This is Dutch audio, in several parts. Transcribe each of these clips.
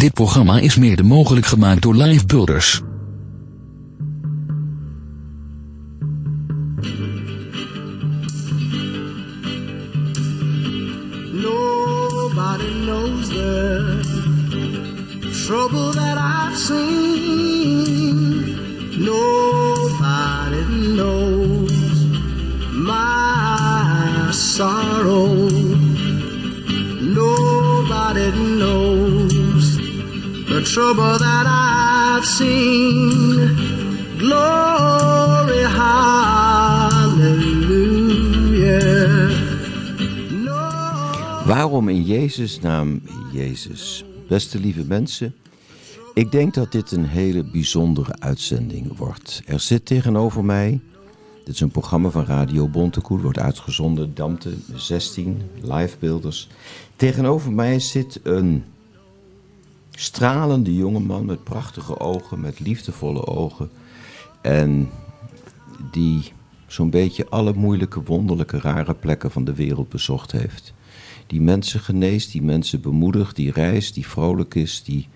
Dit programma is mede mogelijk gemaakt door Live Builders. Nobody knows the trouble that I've seen. Nobody knows my sorrow. Trouble that I've seen. Glory, hallelujah. Waarom in Jezus' naam Jezus? Beste lieve mensen, ik denk dat dit een hele bijzondere uitzending wordt. Er zit tegenover mij, dit is een programma van Radio Bontekoe, wordt uitgezonden Damte 16, livebeelders. Tegenover mij zit een stralende jongeman met prachtige ogen, met liefdevolle ogen. En die zo'n beetje alle moeilijke, wonderlijke, rare plekken van de wereld bezocht heeft. Die mensen geneest, die mensen bemoedigt, die reist, die vrolijk is, die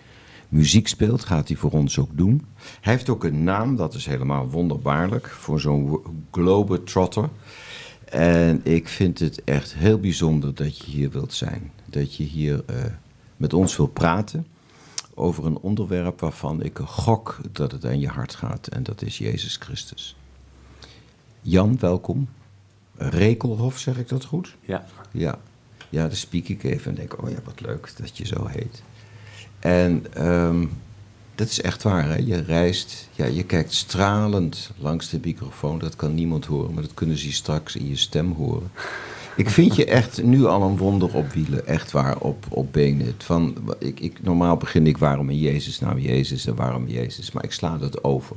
muziek speelt, gaat hij voor ons ook doen. Hij heeft ook een naam, dat is helemaal wonderbaarlijk, voor zo'n globetrotter. En ik vind het echt heel bijzonder dat je hier wilt zijn. Dat je hier eh, met ons wilt praten over een onderwerp waarvan ik gok dat het aan je hart gaat. En dat is Jezus Christus. Jan, welkom. Rekelhof, zeg ik dat goed? Ja. Ja, ja, dan spiek ik even en denk, oh ja, wat leuk dat je zo heet. En ehm, dat is echt waar, hè? je reist, ja, je kijkt stralend langs de microfoon. Dat kan niemand horen, maar dat kunnen ze straks in je stem horen. Ik vind je echt nu al een wonder op wielen, echt waar, op, op benen. Van, ik, ik, normaal begin ik waarom in Jezus, nou Jezus en waarom Jezus, maar ik sla dat over.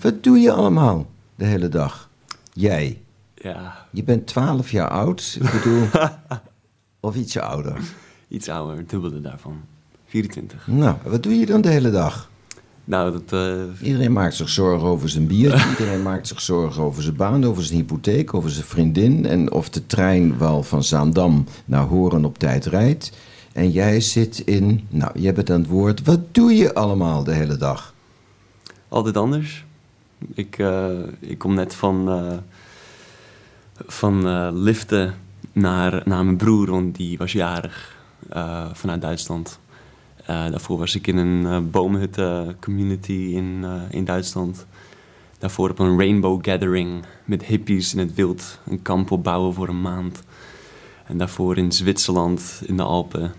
Wat doe je allemaal de hele dag? Jij, Ja, je bent 12 jaar oud, ik bedoel, of ietsje ouder. iets ouder, het dubbele daarvan. 24. Nou, wat doe je dan de hele dag? Nou, dat... eh, Iedereen maakt zich zorgen over zijn biertje, iedereen maakt zich zorgen over zijn baan, over zijn hypotheek, over zijn vriendin en of de trein wel van Zaandam naar Horen op tijd rijdt. En jij zit in, nou, jij bent aan het woord, wat doe je allemaal de hele dag? altijd anders. Ik, eh, ik kom net van, eh, van liften naar, naar mijn broer, want die was jarig vanuit Duitsland. Eh, daarvoor was ik in een boomhutten community in, eh, in Duitsland. Daarvoor op een rainbow gathering met hippies in het wild. Een kamp opbouwen voor een maand. En daarvoor in Zwitserland, in de Alpen,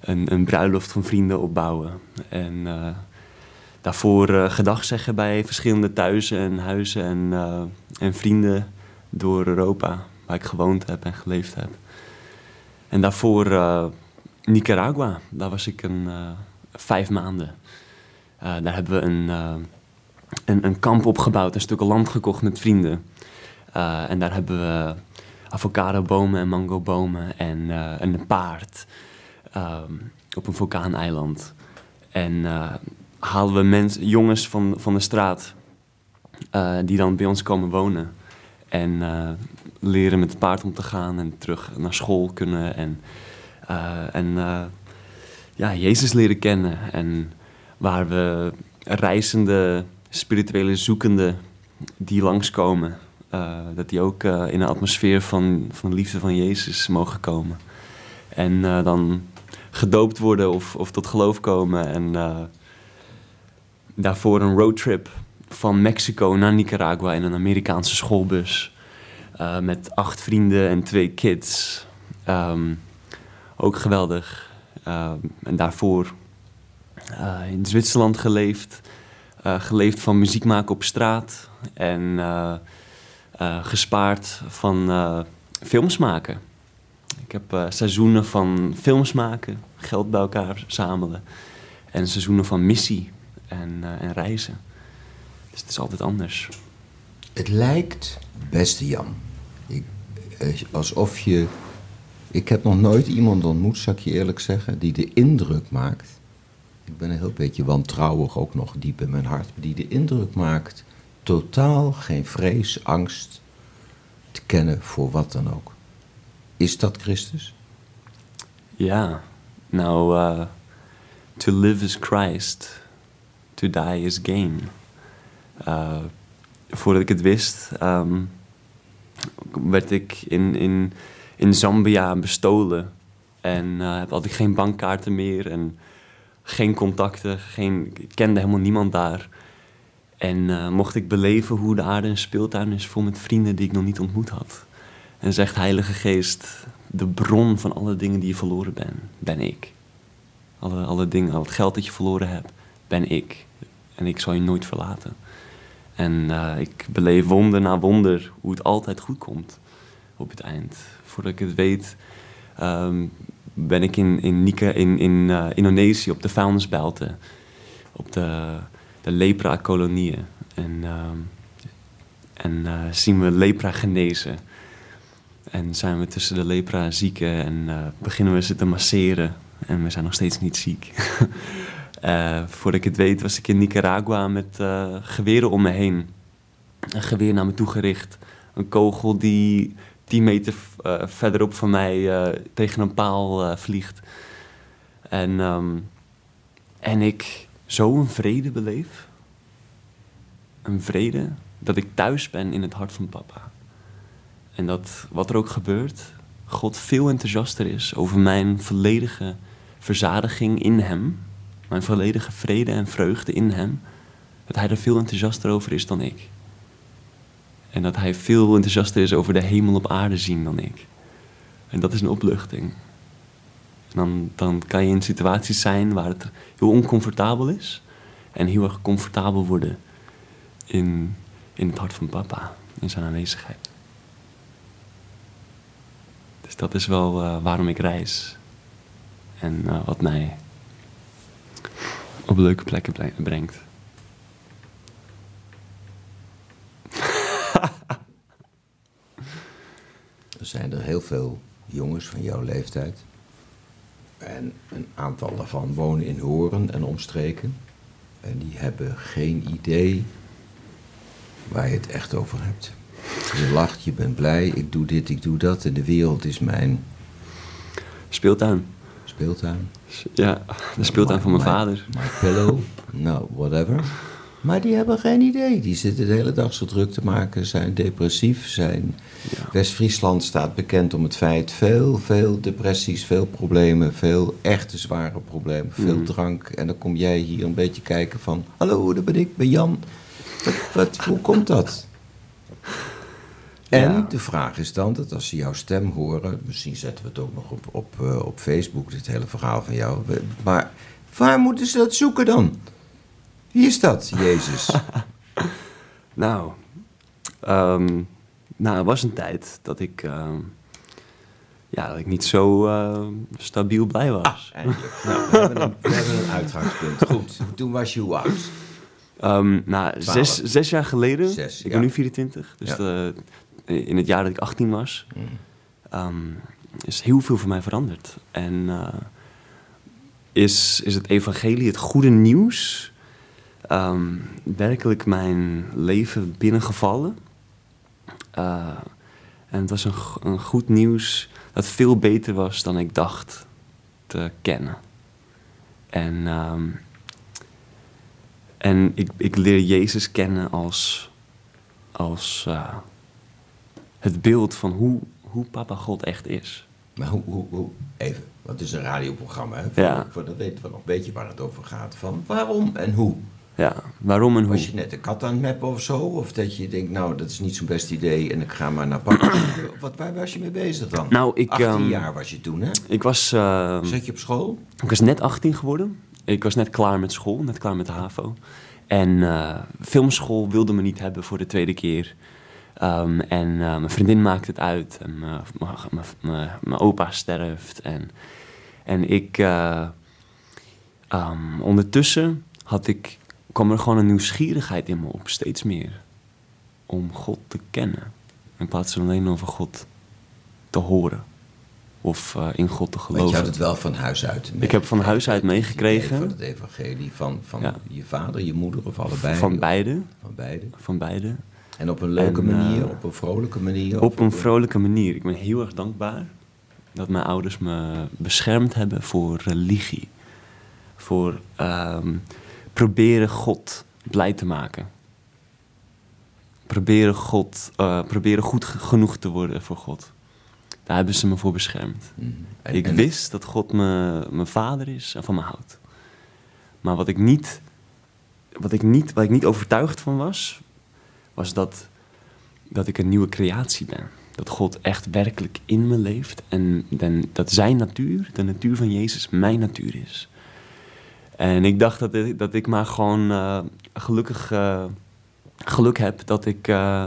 een, een bruiloft van vrienden opbouwen. En daarvoor gedag zeggen bij verschillende thuizen en huizen en, en vrienden door Europa, waar ik gewoond heb en geleefd heb. En daarvoor Nicaragua, daar was ik een, eh, vijf maanden. Eh, daar hebben we een, eh, een, een kamp opgebouwd, een stuk land gekocht met vrienden. En daar hebben we avocadobomen en mangobomen en, en een paard op een vulkaaneiland. En halen we jongens van, van de straat die dan bij ons komen wonen. En leren met het paard om te gaan en terug naar school kunnen. En, en eh, ja, Jezus leren kennen. En waar we reizende, spirituele zoekenden die langskomen, eh, dat die ook eh, in een atmosfeer van, van de liefde van Jezus mogen komen. En eh, dan gedoopt worden of, of tot geloof komen. En eh, daarvoor een roadtrip van Mexico naar Nicaragua in een Amerikaanse schoolbus. eh, met acht vrienden en twee kids. Ehm, ook geweldig. Ehm, en daarvoor eh, in Zwitserland geleefd. Eh, geleefd van muziek maken op straat. En eh, gespaard van films maken. Ik heb seizoenen van films maken, geld bij elkaar zamelen. En seizoenen van missie en, en reizen. Dus het is altijd anders. Het lijkt, beste Jan, ik, alsof je. Ik heb nog nooit iemand ontmoet, zal ik je eerlijk zeggen, die de indruk maakt. Ik ben een heel beetje wantrouwig, ook nog diep in mijn hart, die de indruk maakt totaal geen vrees, angst te kennen voor wat dan ook. Is dat Christus? Ja, nou, eh, To live is Christ, to die is gain. Uh, voordat ik het wist, ehm, werd ik in, in, in Zambia bestolen. En eh, had ik geen bankkaarten meer en geen contacten. Geen, ik kende helemaal niemand daar. En eh, mocht ik beleven hoe de aarde een speeltuin is vol met vrienden die ik nog niet ontmoet had. En zegt Heilige Geest, de bron van alle dingen die je verloren bent, ben ik. Alle, alle dingen, al het geld dat je verloren hebt, ben ik. En ik zal je nooit verlaten. En eh, ik beleef wonder na wonder hoe het altijd goed komt op het eind. Voordat ik het weet, ehm, ben ik in, in, in, in eh, Indonesië op de vuilnisbelten. Op de, de lepra-kolonieën. En, ehm, en eh, zien we lepra genezen. En zijn we tussen de lepra-zieken en eh, beginnen we ze te masseren. En we zijn nog steeds niet ziek. Voordat ik het weet was ik in Nicaragua met geweren om me heen. Een geweer naar me toe gericht. Een kogel die 10 meter eh, verderop van mij eh, tegen een paal eh, vliegt. En, ehm, en ik zo een vrede beleef. Een vrede dat ik thuis ben in het hart van papa. En dat wat er ook gebeurt, God veel enthousiaster is over mijn volledige verzadiging in Hem. Mijn volledige vrede en vreugde in Hem. Dat Hij er veel enthousiaster over is dan ik. En dat Hij veel enthousiaster is over de hemel op aarde zien dan ik. En dat is een opluchting. Dan, dan kan je in situaties zijn waar het heel oncomfortabel is. En heel erg comfortabel worden in, in het hart van papa. In zijn aanwezigheid. Dus dat is wel eh, waarom ik reis. En eh, wat mij op leuke plekken bre- brengt. Er zijn er heel veel jongens van jouw leeftijd. En een aantal daarvan wonen in Horen en omstreken. En die hebben geen idee waar je het echt over hebt. Je lacht, je bent blij, ik doe dit, ik doe dat. En de wereld is mijn Speeltuin. speeltuin. Ja, de speeltuin van mijn My- vader. My pillow, nou, whatever. Maar die hebben geen idee. Die zitten de hele dag zo druk te maken, zijn depressief. Zijn... Ja. West-Friesland staat bekend om het feit veel, veel depressies, veel problemen, veel echte zware problemen, veel Mhm. drank. En dan kom jij hier een beetje kijken van, hallo, daar ben ik, ben Jan. Wat, wat, hoe komt dat? En Ja. de vraag is dan dat als ze jouw stem horen, misschien zetten we het ook nog op, op, eh, op Facebook, dit hele verhaal van jou. Maar waar moeten ze dat zoeken dan? Wie is dat, Jezus? Nou, ehm, nou, er was een tijd dat ik, ehm, ja, dat ik niet zo eh, stabiel blij was. Eindelijk. Nou, we hebben, een, we hebben een uitgangspunt. Goed, toen was je hoe oud? Ehm, nou, zes, zes jaar geleden, Zes, ik ja. ben nu 24, dus Ja. de- in het jaar dat ik 18 was, is heel veel voor mij veranderd. En eh, is, is het evangelie, het goede nieuws, ehm, werkelijk mijn leven binnengevallen. Eh, en het was een, een goed nieuws dat veel beter was dan ik dacht te kennen. En, ehm, en ik, ik leer Jezus kennen als, als eh, het beeld van hoe, hoe Papa God echt is. Maar hoe, hoe, hoe, even, wat is een radioprogramma? Hè? Voor, Ja. voor dat weten we nog een beetje waar het over gaat. Van waarom en hoe? Ja, waarom en hoe? Was je net een kat aan het mappen of zo? Of dat je denkt, nou, dat is niet zo'n best idee en ik ga maar naar papa. Wat, waar was je mee bezig dan? Nou, ik, 18 ehm, jaar was je toen, hè? Ik was, ehm, Zat je op school? ik was net 18 geworden. Ik was net klaar met school, net klaar met de HAVO. En eh, filmschool wilde me niet hebben voor de tweede keer. Ehm, en eh, mijn vriendin maakte het uit. En mijn- opa sterft. En, en ik... eh, ondertussen had ik, kwam er gewoon een nieuwsgierigheid in me op, steeds meer. Om God te kennen. In plaats van alleen over God te horen. Of eh, in God te Want je geloven. had het wel van huis uit. mee- Ik heb van huis uit meegekregen. Van het evangelie van, van Ja. je vader, je moeder of allebei? Van beide. Van beide. Van beide. En op een leuke En, eh, manier, op een vrolijke manier? Op een vrolijke manier. Ik ben heel erg dankbaar dat mijn ouders me beschermd hebben voor religie. voor ehm, proberen God blij te maken. Proberen, God, eh, proberen goed ge- genoeg te worden voor God. Daar hebben ze me voor beschermd. En- Ik en- wist dat God me, mijn vader is en van me houdt. Maar wat ik niet, wat ik niet, waar ik niet overtuigd van was, was dat, dat ik een nieuwe creatie ben. Dat God echt werkelijk in me leeft en, en dat zijn natuur, de natuur van Jezus, mijn natuur is. En ik dacht dat ik, dat ik maar gewoon eh, gelukkig eh, geluk heb dat ik eh,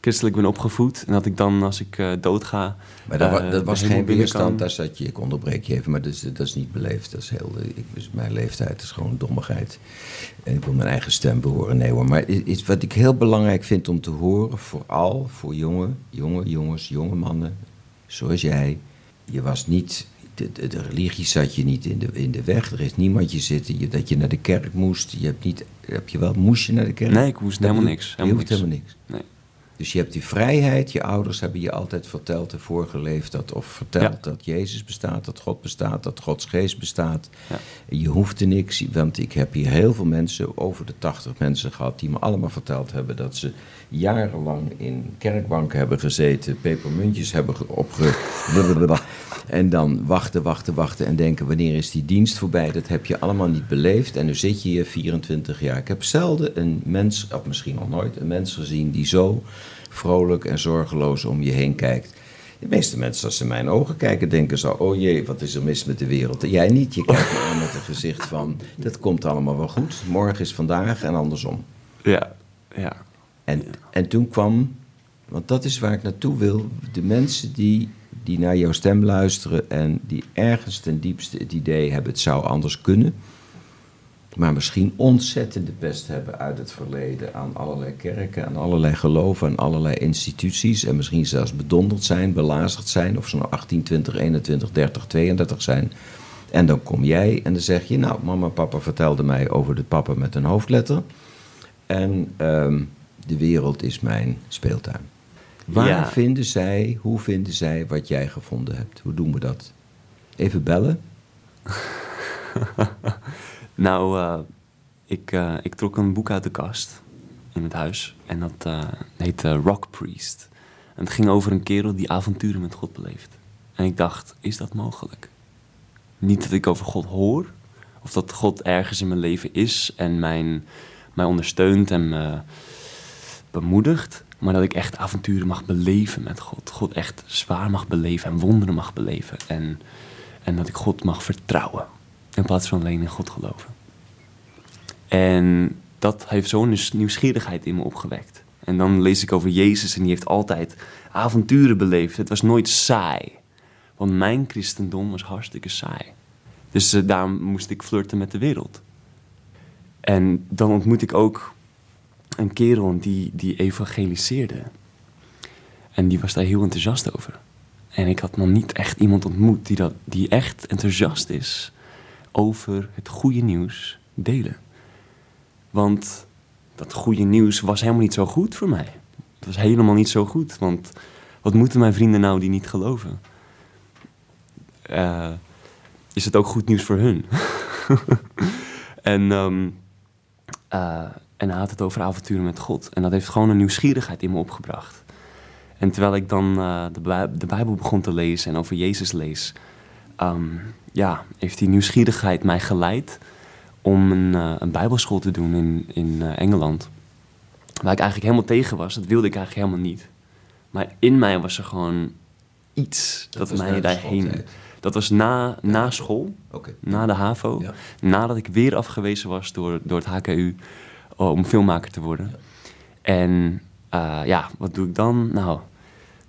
christelijk ben opgevoed. En dat ik dan, als ik doodga, Maar dat, wa- dat was geen weerstand, daar zat je, ik onderbreek je even, maar dat is, dat is niet beleefd. Dat is heel, ik, dus mijn leeftijd is gewoon dommigheid. En ik wil mijn eigen stem behoren. Nee hoor, maar iets wat ik heel belangrijk vind om te horen, vooral voor jonge, jonge jongens, jonge mannen, zoals jij. Je was niet, de, de, de religie zat je niet in de, in de weg. Er is niemand je zitten, je, dat je naar de kerk moest. Je hebt niet, heb je wel, moest je naar de kerk? Nee, ik moest helemaal niks, Je hoeft niks. helemaal niks. Nee. Dus je hebt die vrijheid, je ouders hebben je altijd verteld en voorgeleefd dat, of verteld Ja. dat Jezus bestaat, dat God bestaat, dat Gods geest bestaat. Ja. Je hoeft er niks, want ik heb hier heel veel mensen, over de 80 mensen gehad, die me allemaal verteld hebben dat ze jarenlang in kerkbanken hebben gezeten, pepermuntjes hebben ge- opge... En dan wachten, wachten, wachten en denken wanneer is die dienst voorbij. Dat heb je allemaal niet beleefd en nu zit je hier 24 jaar. Ik heb zelden een mens, of misschien nog nooit, een mens gezien die zo vrolijk en zorgeloos om je heen kijkt. De meeste mensen, als ze in mijn ogen kijken, denken zo: oh jee, wat is er mis met de wereld? En jij niet. Je kijkt me aan met een gezicht van: dat komt allemaal wel goed. Morgen is vandaag en andersom. Ja, ja. En, en toen kwam, want dat is waar ik naartoe wil, de mensen die, die naar jouw stem luisteren en die ergens ten diepste het idee hebben: het zou anders kunnen. Maar misschien ontzettende pest hebben uit het verleden aan allerlei kerken, aan allerlei geloven, aan allerlei instituties. En misschien zelfs bedonderd zijn, belazerd zijn, of ze nou 18, 20, 21, 30, 32 zijn. En dan kom jij en dan zeg je: Nou, mama en papa vertelden mij over de papa met een hoofdletter. En ehm, de wereld is mijn speeltuin. Waar Ja. vinden zij, hoe vinden zij wat jij gevonden hebt? Hoe doen we dat? Even bellen? Nou, eh, ik, eh, ik trok een boek uit de kast in het huis. En dat heet eh, Rock Priest. En het ging over een kerel die avonturen met God beleeft. En ik dacht, is dat mogelijk? Niet dat ik over God hoor, of dat God ergens in mijn leven is en mijn, mij ondersteunt en me bemoedigt, maar dat ik echt avonturen mag beleven met God. God echt zwaar mag beleven en wonderen mag beleven. En, en dat ik God mag vertrouwen in plaats van alleen in God geloven. En dat heeft zo'n nieuws- nieuwsgierigheid in me opgewekt. En dan lees ik over Jezus en die heeft altijd avonturen beleefd. Het was nooit saai. Want mijn christendom was hartstikke saai. Dus eh, daarom moest ik flirten met de wereld. En dan ontmoet ik ook een kerel die, die evangeliseerde. En die was daar heel enthousiast over. En ik had nog niet echt iemand ontmoet die, dat, die echt enthousiast is over het goede nieuws delen. Want dat goede nieuws was helemaal niet zo goed voor mij. Het was helemaal niet zo goed, want wat moeten mijn vrienden nou die niet geloven? Eh, is het ook goed nieuws voor hun? en, ehm, eh, en hij had het over avonturen met God. En dat heeft gewoon een nieuwsgierigheid in me opgebracht. En terwijl ik dan eh, de, de Bijbel begon te lezen en over Jezus lees, ehm, ja, heeft die nieuwsgierigheid mij geleid om een, eh, een bijbelschool te doen in, in eh, Engeland. Waar ik eigenlijk helemaal tegen was, dat wilde ik eigenlijk helemaal niet. Maar in mij was er gewoon iets dat, mij daarheen... Dat was na, na school, na de HAVO, Ja. nadat ik weer afgewezen was door, door het HKU oh, om filmmaker te worden. En eh, ja, wat doe ik dan? Nou,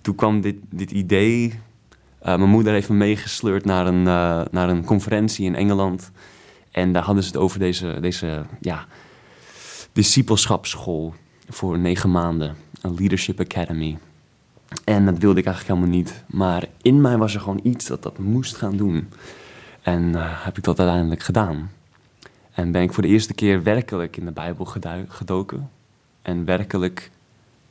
toen kwam dit, dit idee. Eh, mijn moeder heeft me meegesleurd naar een, eh, naar een conferentie in Engeland. En daar hadden ze het over deze, deze ja, discipelschapsschool voor negen maanden. Een Leadership Academy. En dat wilde ik eigenlijk helemaal niet. Maar in mij was er gewoon iets dat dat moest gaan doen. En eh, heb ik dat uiteindelijk gedaan. En ben ik voor de eerste keer werkelijk in de Bijbel gedoken. En werkelijk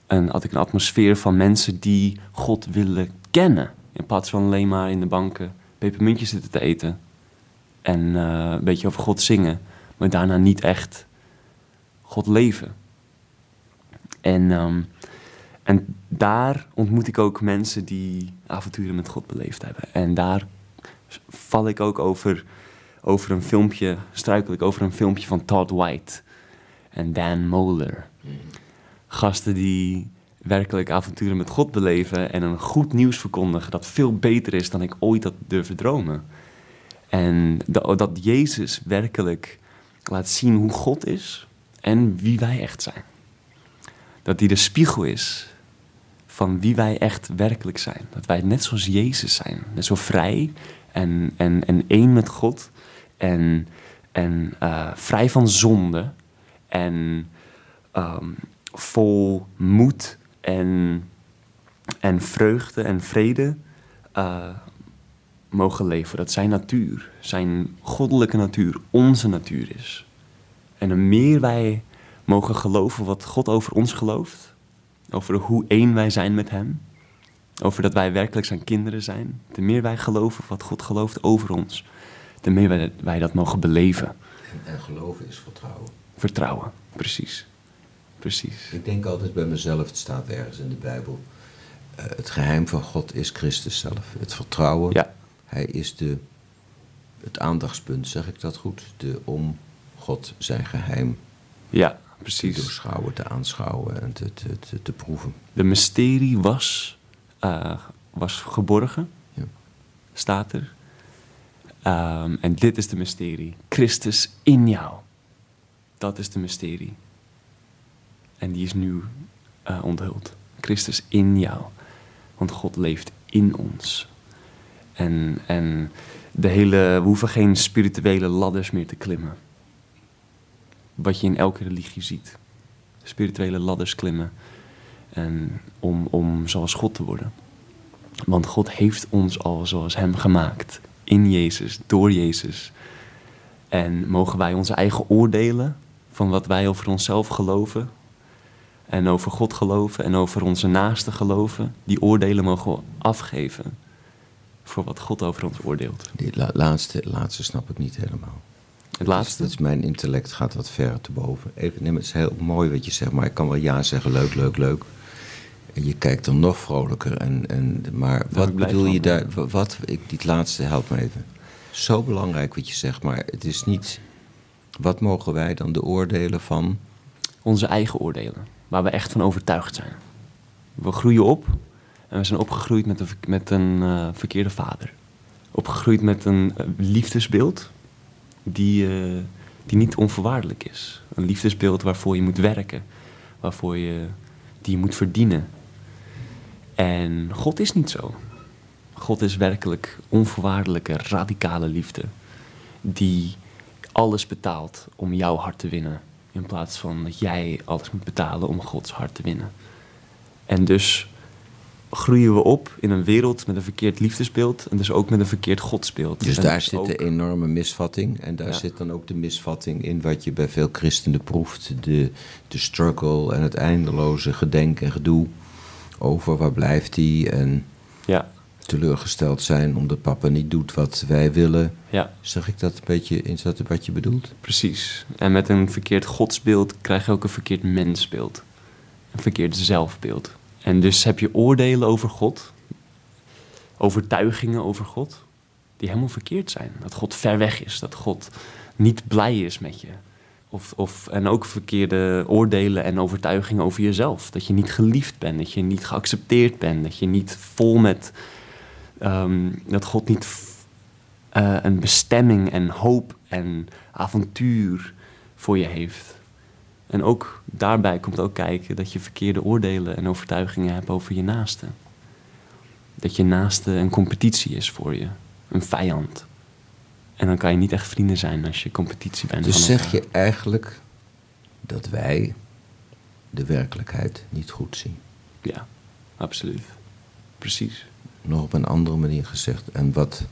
een, had ik een atmosfeer van mensen die God willen kennen. In plaats van alleen maar in de banken pepermuntjes zitten te eten. en eh, een beetje over God zingen, maar daarna niet echt God leven. En, ehm, en daar ontmoet ik ook mensen die avonturen met God beleefd hebben. En daar val ik ook over, over een filmpje, struikel ik over een filmpje van Todd White en Dan Moeller. Gasten die werkelijk avonturen met God beleven en een goed nieuws verkondigen dat veel beter is dan ik ooit had durven dromen. En dat, Jezus werkelijk laat zien hoe God is en wie wij echt zijn. Dat hij de spiegel is van wie wij echt werkelijk zijn. Dat wij net zoals Jezus zijn. Net zo vrij en, en, en één met God. En, en eh, vrij van zonde. En ehm, vol moed en, en vreugde en vrede eh, mogen leven. Dat zijn natuur, zijn goddelijke natuur, onze natuur is. En hoe meer wij mogen geloven wat God over ons gelooft, over hoe één wij zijn met Hem, over dat wij werkelijk zijn kinderen zijn, te meer wij geloven wat God gelooft over ons, te meer wij, wij dat mogen beleven. En, en geloven is vertrouwen. Vertrouwen, precies. Precies. Ik denk altijd bij mezelf, het staat ergens in de Bijbel. eh, het geheim van God is Christus zelf. Het vertrouwen. Ja, Hij is de, het aandachtspunt, zeg ik dat goed? De om God zijn geheim ja, te precies. doorschouwen, te aanschouwen en te, te, te, te proeven. De mysterie was, eh, was geborgen, Ja. staat er. Ehm, en dit is de mysterie. Christus in jou. Dat is de mysterie. En die is nu eh, onthuld. Christus in jou. Want God leeft in ons. En, en de hele, we hoeven geen spirituele ladders meer te klimmen. Wat je in elke religie ziet. Spirituele ladders klimmen. En om, om zoals God te worden. Want God heeft ons al zoals Hem gemaakt. In Jezus, door Jezus. En mogen wij onze eigen oordelen van wat wij over onszelf geloven. En over God geloven en over onze naasten geloven. Die oordelen mogen we afgeven. Voor wat God over ons oordeelt. La- laatste, laatste snap ik niet helemaal. Het laatste. Dat is, mijn intellect gaat wat ver te boven. Even, nee, maar het is heel mooi wat je zegt, maar ik kan wel ja zeggen, leuk, leuk, leuk. En je kijkt er nog vrolijker. En, en, maar wat bedoel van, je daar? wa- Wat, ik, die laatste, help me even. Zo belangrijk wat je zegt, maar het is niet... Wat mogen wij dan de oordelen van... onze eigen oordelen, waar we echt van overtuigd zijn. We groeien op en we zijn opgegroeid met een, met een eh, verkeerde vader. Opgegroeid met een eh, liefdesbeeld die, eh, die niet onvoorwaardelijk is. Een liefdesbeeld waarvoor je moet werken, waarvoor je, die je moet verdienen. En God is niet zo. God is werkelijk onvoorwaardelijke, radicale liefde. Die alles betaalt om jouw hart te winnen. In plaats van dat jij alles moet betalen om Gods hart te winnen. En dus groeien we op in een wereld met een verkeerd liefdesbeeld. En dus ook met een verkeerd godsbeeld. Dus En daar dus zit ook- de enorme misvatting. En daar Ja. zit dan ook de misvatting in wat je bij veel christenen proeft. De, de struggle en het eindeloze gedenk en gedoe over waar blijft hij. En teleurgesteld zijn omdat papa niet doet wat wij willen. ja, Zeg ik dat een beetje, is dat wat je bedoelt? precies. En met een verkeerd godsbeeld krijg je ook een verkeerd mensbeeld. Een verkeerd zelfbeeld. En dus heb je oordelen over God. Overtuigingen over God. Die helemaal verkeerd zijn. Dat God ver weg is. Dat God niet blij is met je. Of, of, en ook verkeerde oordelen en overtuigingen over jezelf. Dat je niet geliefd bent. Dat je niet geaccepteerd bent. Dat je niet vol met... ehm, dat God niet eh, een bestemming en hoop en avontuur voor je heeft. En ook daarbij komt ook kijken dat je verkeerde oordelen en overtuigingen hebt over je naaste. Dat je naaste een competitie is voor je, een vijand. En dan kan je niet echt vrienden zijn als je competitie bent. Dus zeg je eigenlijk dat wij de werkelijkheid niet goed zien. Ja, absoluut. Precies. Nog op een andere manier gezegd. En wat.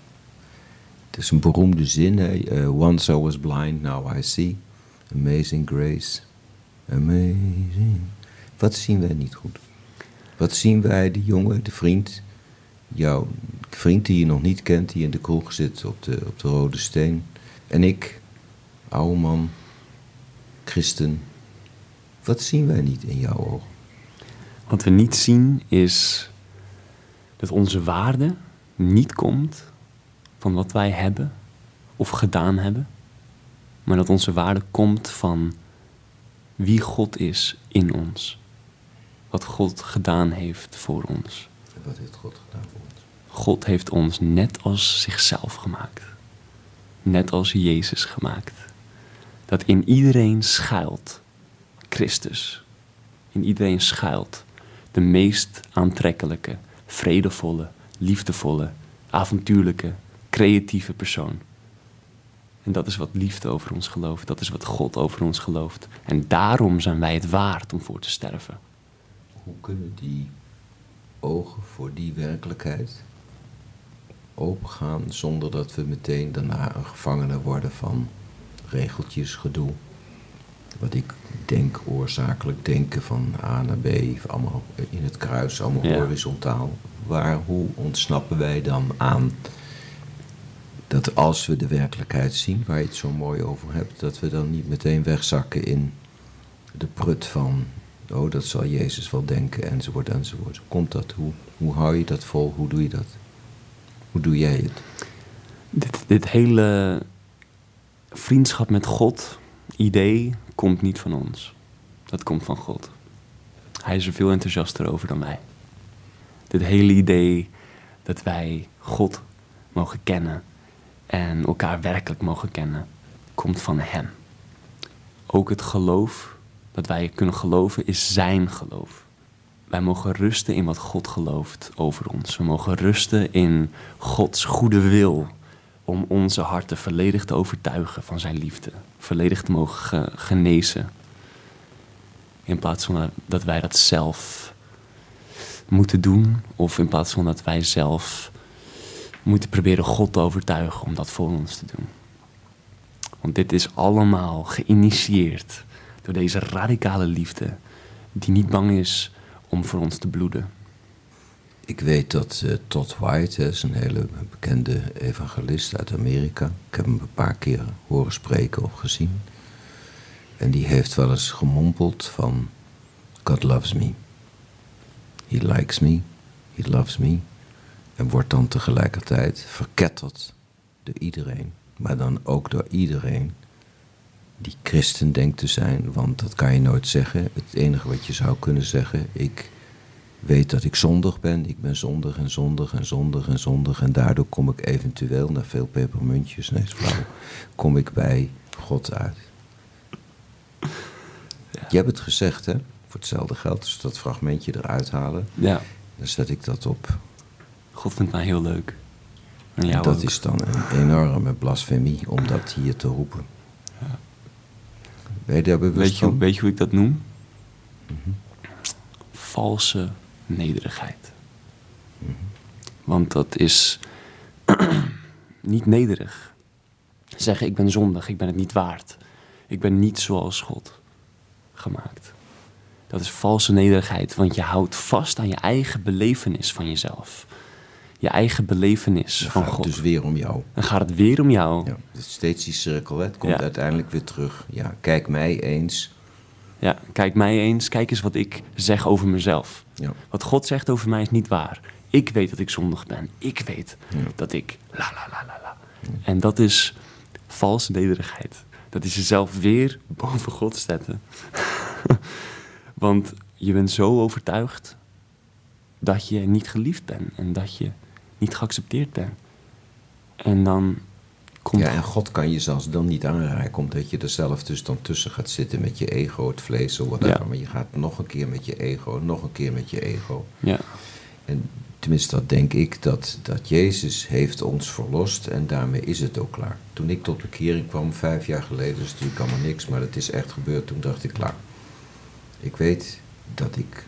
Het is een beroemde zin. Hè? eh, Once I was blind, now I see. Amazing grace. Amazing. Wat zien wij niet goed? Wat zien wij, de jongen, de vriend, jouw vriend die je nog niet kent, die in de kroeg zit op de, op de Rode Steen, En ik, oude man, christen, wat zien wij niet in jouw ogen? Wat we niet zien is dat onze waarde niet komt van wat wij hebben of gedaan hebben, maar dat onze waarde komt van wie God is in ons. Wat God gedaan heeft voor ons. En wat heeft God gedaan voor ons? God heeft ons net als zichzelf gemaakt. Net als Jezus gemaakt. Dat in iedereen schuilt Christus. In iedereen schuilt de meest aantrekkelijke, vredevolle, liefdevolle, avontuurlijke, creatieve persoon. En dat is wat liefde over ons gelooft. Dat is wat God over ons gelooft. En daarom zijn wij het waard om voor te sterven. Hoe kunnen die ogen voor die werkelijkheid opengaan zonder dat we meteen daarna een gevangene worden van regeltjes, gedoe? Wat ik denk, oorzakelijk denken van A naar B, allemaal in het kruis, allemaal Ja. horizontaal. Waar, hoe ontsnappen wij dan aan dat als we de werkelijkheid zien, waar je het zo mooi over hebt, dat we dan niet meteen wegzakken in de prut van, oh dat zal Jezus wel denken, enzovoort, enzovoort. Hoe komt dat? Hoe, hoe hou je dat vol? Hoe doe je dat? Hoe doe jij het? Dit, dit hele vriendschap met God idee komt niet van ons. Dat komt van God. Hij is er veel enthousiaster over dan wij. Dit hele idee dat wij God mogen kennen en elkaar werkelijk mogen kennen, komt van Hem. Ook het geloof dat wij kunnen geloven is Zijn geloof. Wij mogen rusten in wat God gelooft over ons. We mogen rusten in Gods goede wil om onze harten volledig te overtuigen van Zijn liefde. Volledig te mogen ge- genezen. In plaats van dat wij dat zelf moeten doen, of in plaats van dat wij zelf moeten proberen God te overtuigen om dat voor ons te doen. Want dit is allemaal geïnitieerd door deze radicale liefde, die niet bang is om voor ons te bloeden. Ik weet dat eh, Todd White is een hele bekende evangelist uit Amerika. Ik heb hem een paar keer horen spreken of gezien. En die heeft wel eens gemompeld van God loves me. He likes me. He loves me. En wordt dan tegelijkertijd verketterd door iedereen. Maar dan ook door iedereen die christen denkt te zijn. Want dat kan je nooit zeggen. Het enige wat je zou kunnen zeggen, ik weet dat ik zondig ben. Ik ben zondig en zondig en zondig en zondig. En daardoor kom ik eventueel, na veel pepermuntjes, nee, flauw, kom ik bij God uit. Je hebt het gezegd, hè? Voor hetzelfde geld. Dus dat fragmentje eruit halen. Ja, Dan zet ik dat op. God vindt mij heel leuk. En En jou dat ook. is dan een enorme blasfemie om dat hier te roepen. Ben je daar bewust Weet je, van? weet je hoe ik dat noem? Valse nederigheid. Want dat is niet nederig. Zeggen, ik ben zondig, ik ben het niet waard. Ik ben niet zoals God gemaakt. Dat is valse nederigheid, want je houdt vast aan je eigen belevenis van jezelf. Je eigen belevenis Dan van gaat het God. dus weer om jou. Dan gaat het weer om jou. Ja, het is steeds die cirkel, hè? het komt Ja. uiteindelijk weer terug. Ja, kijk mij eens. Ja, kijk mij eens, kijk eens wat ik zeg over mezelf. Ja. Wat God zegt over mij is niet waar. Ik weet dat ik zondig ben. Ik weet Ja. dat ik la la la la la. En dat is valse nederigheid. Dat is jezelf weer boven God zetten. Want je bent zo overtuigd dat je niet geliefd bent en dat je niet geaccepteerd bent. En dan komt Ja, en God kan je zelfs dan niet aanraken, omdat je er zelf dus dan tussen gaat zitten met je ego, het vlees of whatever. Ja. Maar je gaat nog een keer met je ego, nog een keer met je ego. Ja, En tenminste, dat denk ik, dat, dat Jezus heeft ons verlost en daarmee is het ook klaar. Toen ik tot bekering kwam, vijf jaar geleden, is natuurlijk allemaal niks, maar dat is echt gebeurd, toen dacht ik, klaar. Ik weet dat ik,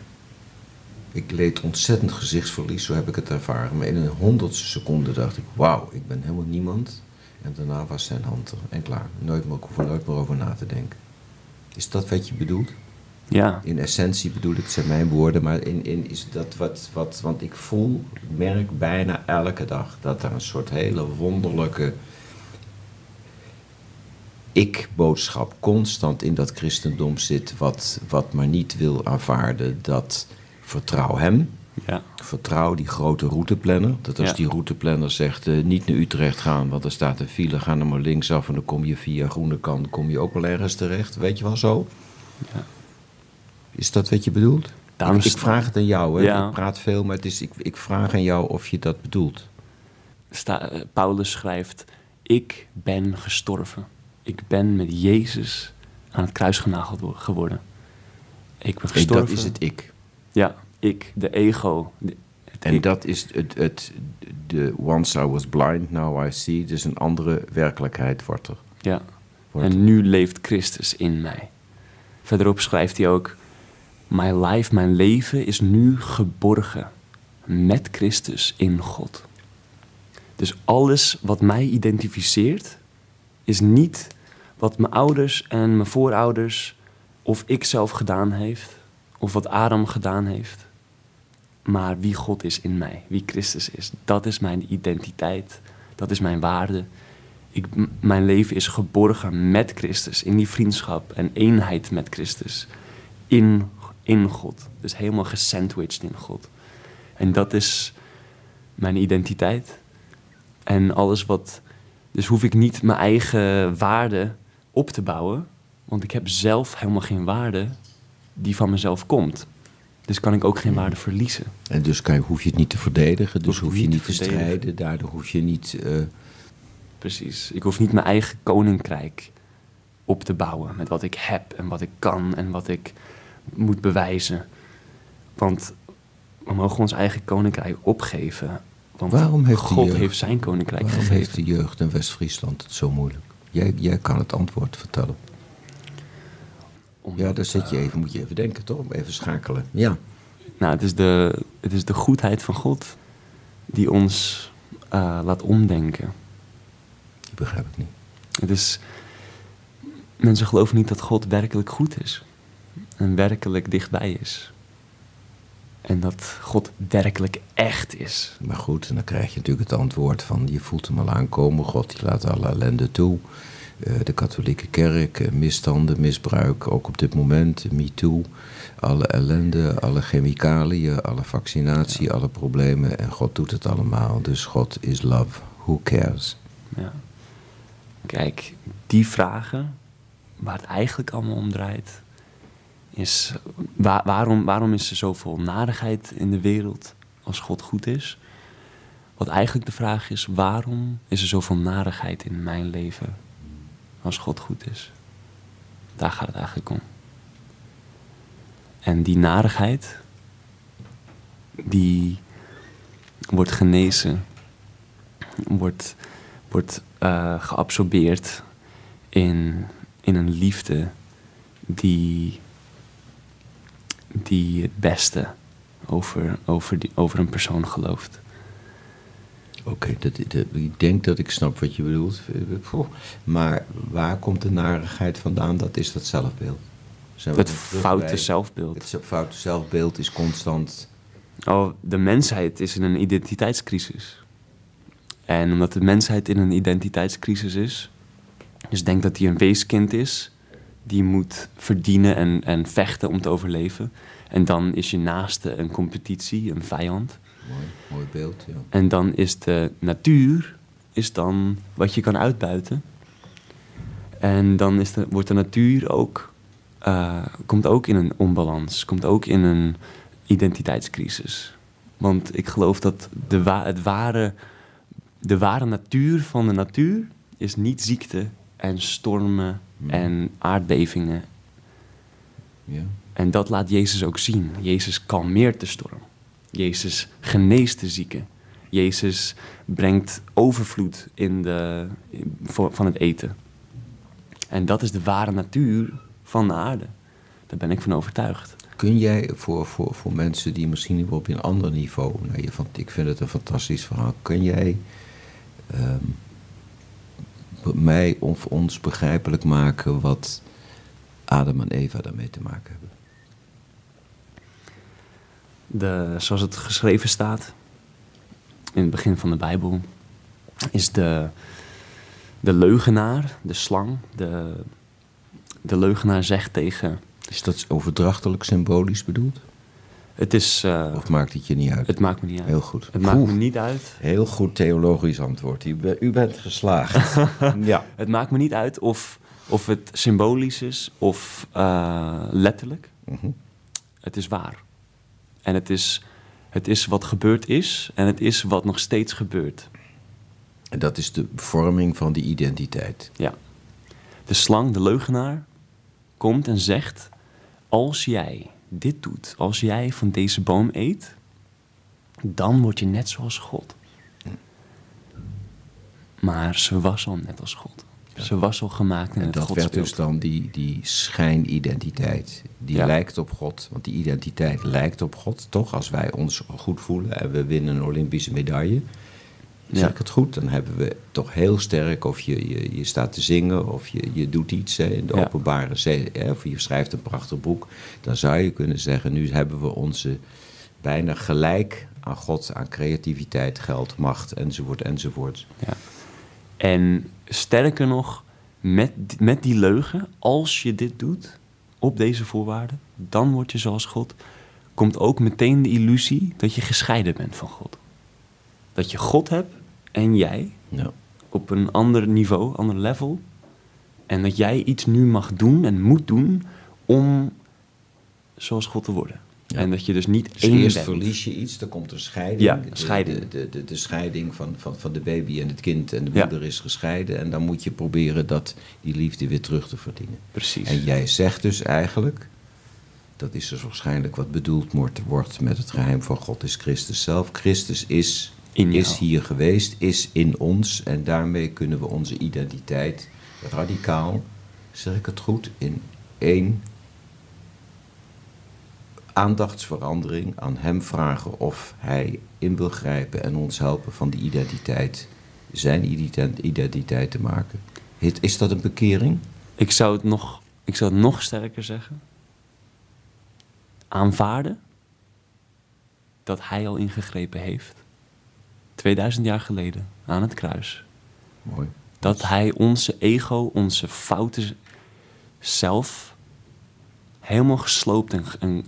ik leed ontzettend gezichtsverlies, zo heb ik het ervaren. Maar in een honderdste seconde dacht ik, wauw, ik ben helemaal niemand. En daarna was zijn hand er en klaar. Nooit meer, ik hoef er nooit meer over na te denken. Is dat wat je bedoelt? ja, In essentie bedoel ik, het zijn mijn woorden, maar in, in is dat wat, wat, want ik voel, merk bijna elke dag dat er een soort hele wonderlijke ik-boodschap constant in dat christendom zit, wat, wat maar niet wil aanvaarden dat vertrouw hem. Ja, Vertrouw die grote routeplanner. Dat als Ja. die routeplanner zegt eh, niet naar Utrecht gaan, want er staat een file, ga er maar linksaf en dan kom je via Groenekant, kom je ook wel ergens terecht. Weet je wel zo? Ja. Is dat wat je bedoelt? Daarom ik, ik vraag het aan jou, hè? Ik praat veel, maar het is, ik, ik vraag aan jou of je dat bedoelt. sta, eh, Paulus schrijft: Ik ben gestorven. Ik ben met Jezus aan het kruis genageld wo- geworden. Ik ben gestorven. dat is het ik. Ja, ik, de ego. de- En ik. dat is het, het, de once I was blind, now I see. Dus een andere werkelijkheid wordt er. Ja. Wordt En nu leeft Christus in mij. Verderop schrijft hij ook: Mijn life, mijn leven is nu geborgen met Christus in God. Dus alles wat mij identificeert, is niet wat mijn ouders en mijn voorouders of ik zelf gedaan heeft, of wat Adam gedaan heeft, maar wie God is in mij, wie Christus is. Dat is mijn identiteit, dat is mijn waarde. Mijn leven is geborgen met Christus, in die vriendschap en eenheid met Christus, in, in God. Dus helemaal gesandwiched in God. En dat is mijn identiteit. En alles wat. Dus hoef ik niet mijn eigen waarde op te bouwen, want ik heb zelf helemaal geen waarde die van mezelf komt. Dus kan ik ook geen waarde verliezen. En dus kan hoef je het niet te verdedigen, dus Hoef je niet te strijden. Daardoor hoef je niet... eh, Precies. Ik hoef niet mijn eigen koninkrijk op te bouwen met wat ik heb en wat ik kan en wat ik moet bewijzen. Want we mogen ons eigen koninkrijk opgeven. Want Waarom heeft God jeugd- heeft zijn koninkrijk waarom gegeven. heeft de jeugd in West-Friesland het zo moeilijk? Jij, jij kan het antwoord vertellen. Omdat, Ja, daar zit je eh, even, moet je even denken toch? Even schakelen. Ja. Nou, het is de, het is de goedheid van God die ons eh, laat omdenken. Die begrijp ik niet. Het is, mensen geloven niet dat God werkelijk goed is. En werkelijk dichtbij is. En dat God werkelijk echt is. Maar goed, en dan krijg je natuurlijk het antwoord van je voelt hem al aankomen. God die laat alle ellende toe. Eh, de katholieke kerk, eh, misstanden, misbruik, ook op dit moment, MeToo. Alle ellende, alle chemicaliën, alle vaccinatie, alle problemen. En God doet het allemaal. Dus God is love. Who cares? Ja. Kijk, die vragen, waar het eigenlijk allemaal om draait, is wa- waarom, waarom is er zoveel narigheid in de wereld als God goed is? Wat eigenlijk de vraag is, waarom is er zoveel narigheid in mijn leven als God goed is? Daar gaat het eigenlijk om. En die narigheid, die wordt genezen, wordt, wordt eh, geabsorbeerd in, in een liefde die, die het beste over, over, die, over een persoon gelooft. Oké, ik denk dat ik snap wat je bedoelt. Maar waar komt de narigheid vandaan? Dat is dat zelfbeeld. Zijn we Het foute bij- zelfbeeld. Het foute zelfbeeld is constant. Oh, de mensheid is in een identiteitscrisis. En omdat de mensheid in een identiteitscrisis is, dus denk dat hij een weeskind is, die moet verdienen en, en vechten om te overleven. En dan is je naaste een competitie, een vijand. Mooi, mooi beeld, ja. En dan is de natuur is dan wat je kan uitbuiten. En dan is de, wordt de natuur ook, eh, komt ook in een onbalans, komt ook in een identiteitscrisis. Want ik geloof dat de, wa- het ware, de ware natuur van de natuur is niet ziekte en stormen Hmm. en aardbevingen. ja. En dat laat Jezus ook zien. Jezus kalmeert de storm. Jezus geneest de zieken. Jezus brengt overvloed in de, voor- van het eten. En dat is de ware natuur van de aarde. Daar ben ik van overtuigd. Kun jij voor, voor, voor mensen die misschien op een ander niveau, nou, je, ik vind het een fantastisch verhaal, kun jij ehm, mij of ons begrijpelijk maken wat Adam en Eva daarmee te maken hebben? De, zoals het geschreven staat in het begin van de Bijbel, is de, de leugenaar, de slang, de, de leugenaar zegt tegen... Is dat overdrachtelijk symbolisch bedoeld? Het is... eh, Of maakt het je niet uit? het maakt me niet uit. Heel goed. Het maakt me niet uit. Heel goed theologisch antwoord. U, be- u bent geslaagd. ja. Het maakt me niet uit of, of het symbolisch is of eh, letterlijk. Mhm. Het is waar. En het is, het is wat gebeurd is en het is wat nog steeds gebeurt. En dat is de vorming van die identiteit. Ja. De slang, de leugenaar, komt en zegt: Als jij dit doet, als jij van deze boom eet, dan word je net zoals God. Maar ze was al net als God. Ze was al gemaakt in En het dat werd dus dan die, die schijnidentiteit. Die Ja. lijkt op God. Want die identiteit lijkt op God, toch? Als wij ons goed voelen en we winnen een Olympische medaille. Zeg Ja. ik het goed? Dan hebben we toch heel sterk, of je, je, je staat te zingen, of je, je doet iets hè, in de Ja. openbare zee, hè, of je schrijft een prachtig boek. Dan zou je kunnen zeggen, nu hebben we onze bijna gelijk aan God, aan creativiteit, geld, macht, enzovoort, enzovoort. Ja. En sterker nog, met, met die leugen, als je dit doet, op deze voorwaarden, dan word je zoals God, komt ook meteen de illusie dat je gescheiden bent van God. Dat je God hebt en jij Ja. op een ander niveau, ander level. En dat jij iets nu mag doen en moet doen om zoals God te worden. Ja. En dat je dus niet Dus één eerst bent. verlies je iets, dan komt er scheiding. Ja, De- scheiding. De, de, de, de scheiding van, van, van de baby en het kind en de Ja. moeder is gescheiden. En dan moet je proberen dat, die liefde weer terug te verdienen. Precies. En jij zegt dus eigenlijk, dat is dus waarschijnlijk wat bedoeld wordt, wordt met het geheim van God is Christus zelf. Christus is, In jou. is hier geweest, is in ons. En daarmee kunnen we onze identiteit radicaal, zeg ik het goed, in één aandachtsverandering aan hem vragen of hij in wil grijpen en ons helpen van die identiteit, zijn ident- identiteit te maken. Is- dat een bekering? Ik zou het nog, ik zou het nog sterker zeggen. Aanvaarden dat hij al ingegrepen heeft. 2000 jaar geleden aan het kruis. Mooi. Dat hij onze ego, onze foute zelf helemaal gesloopt en,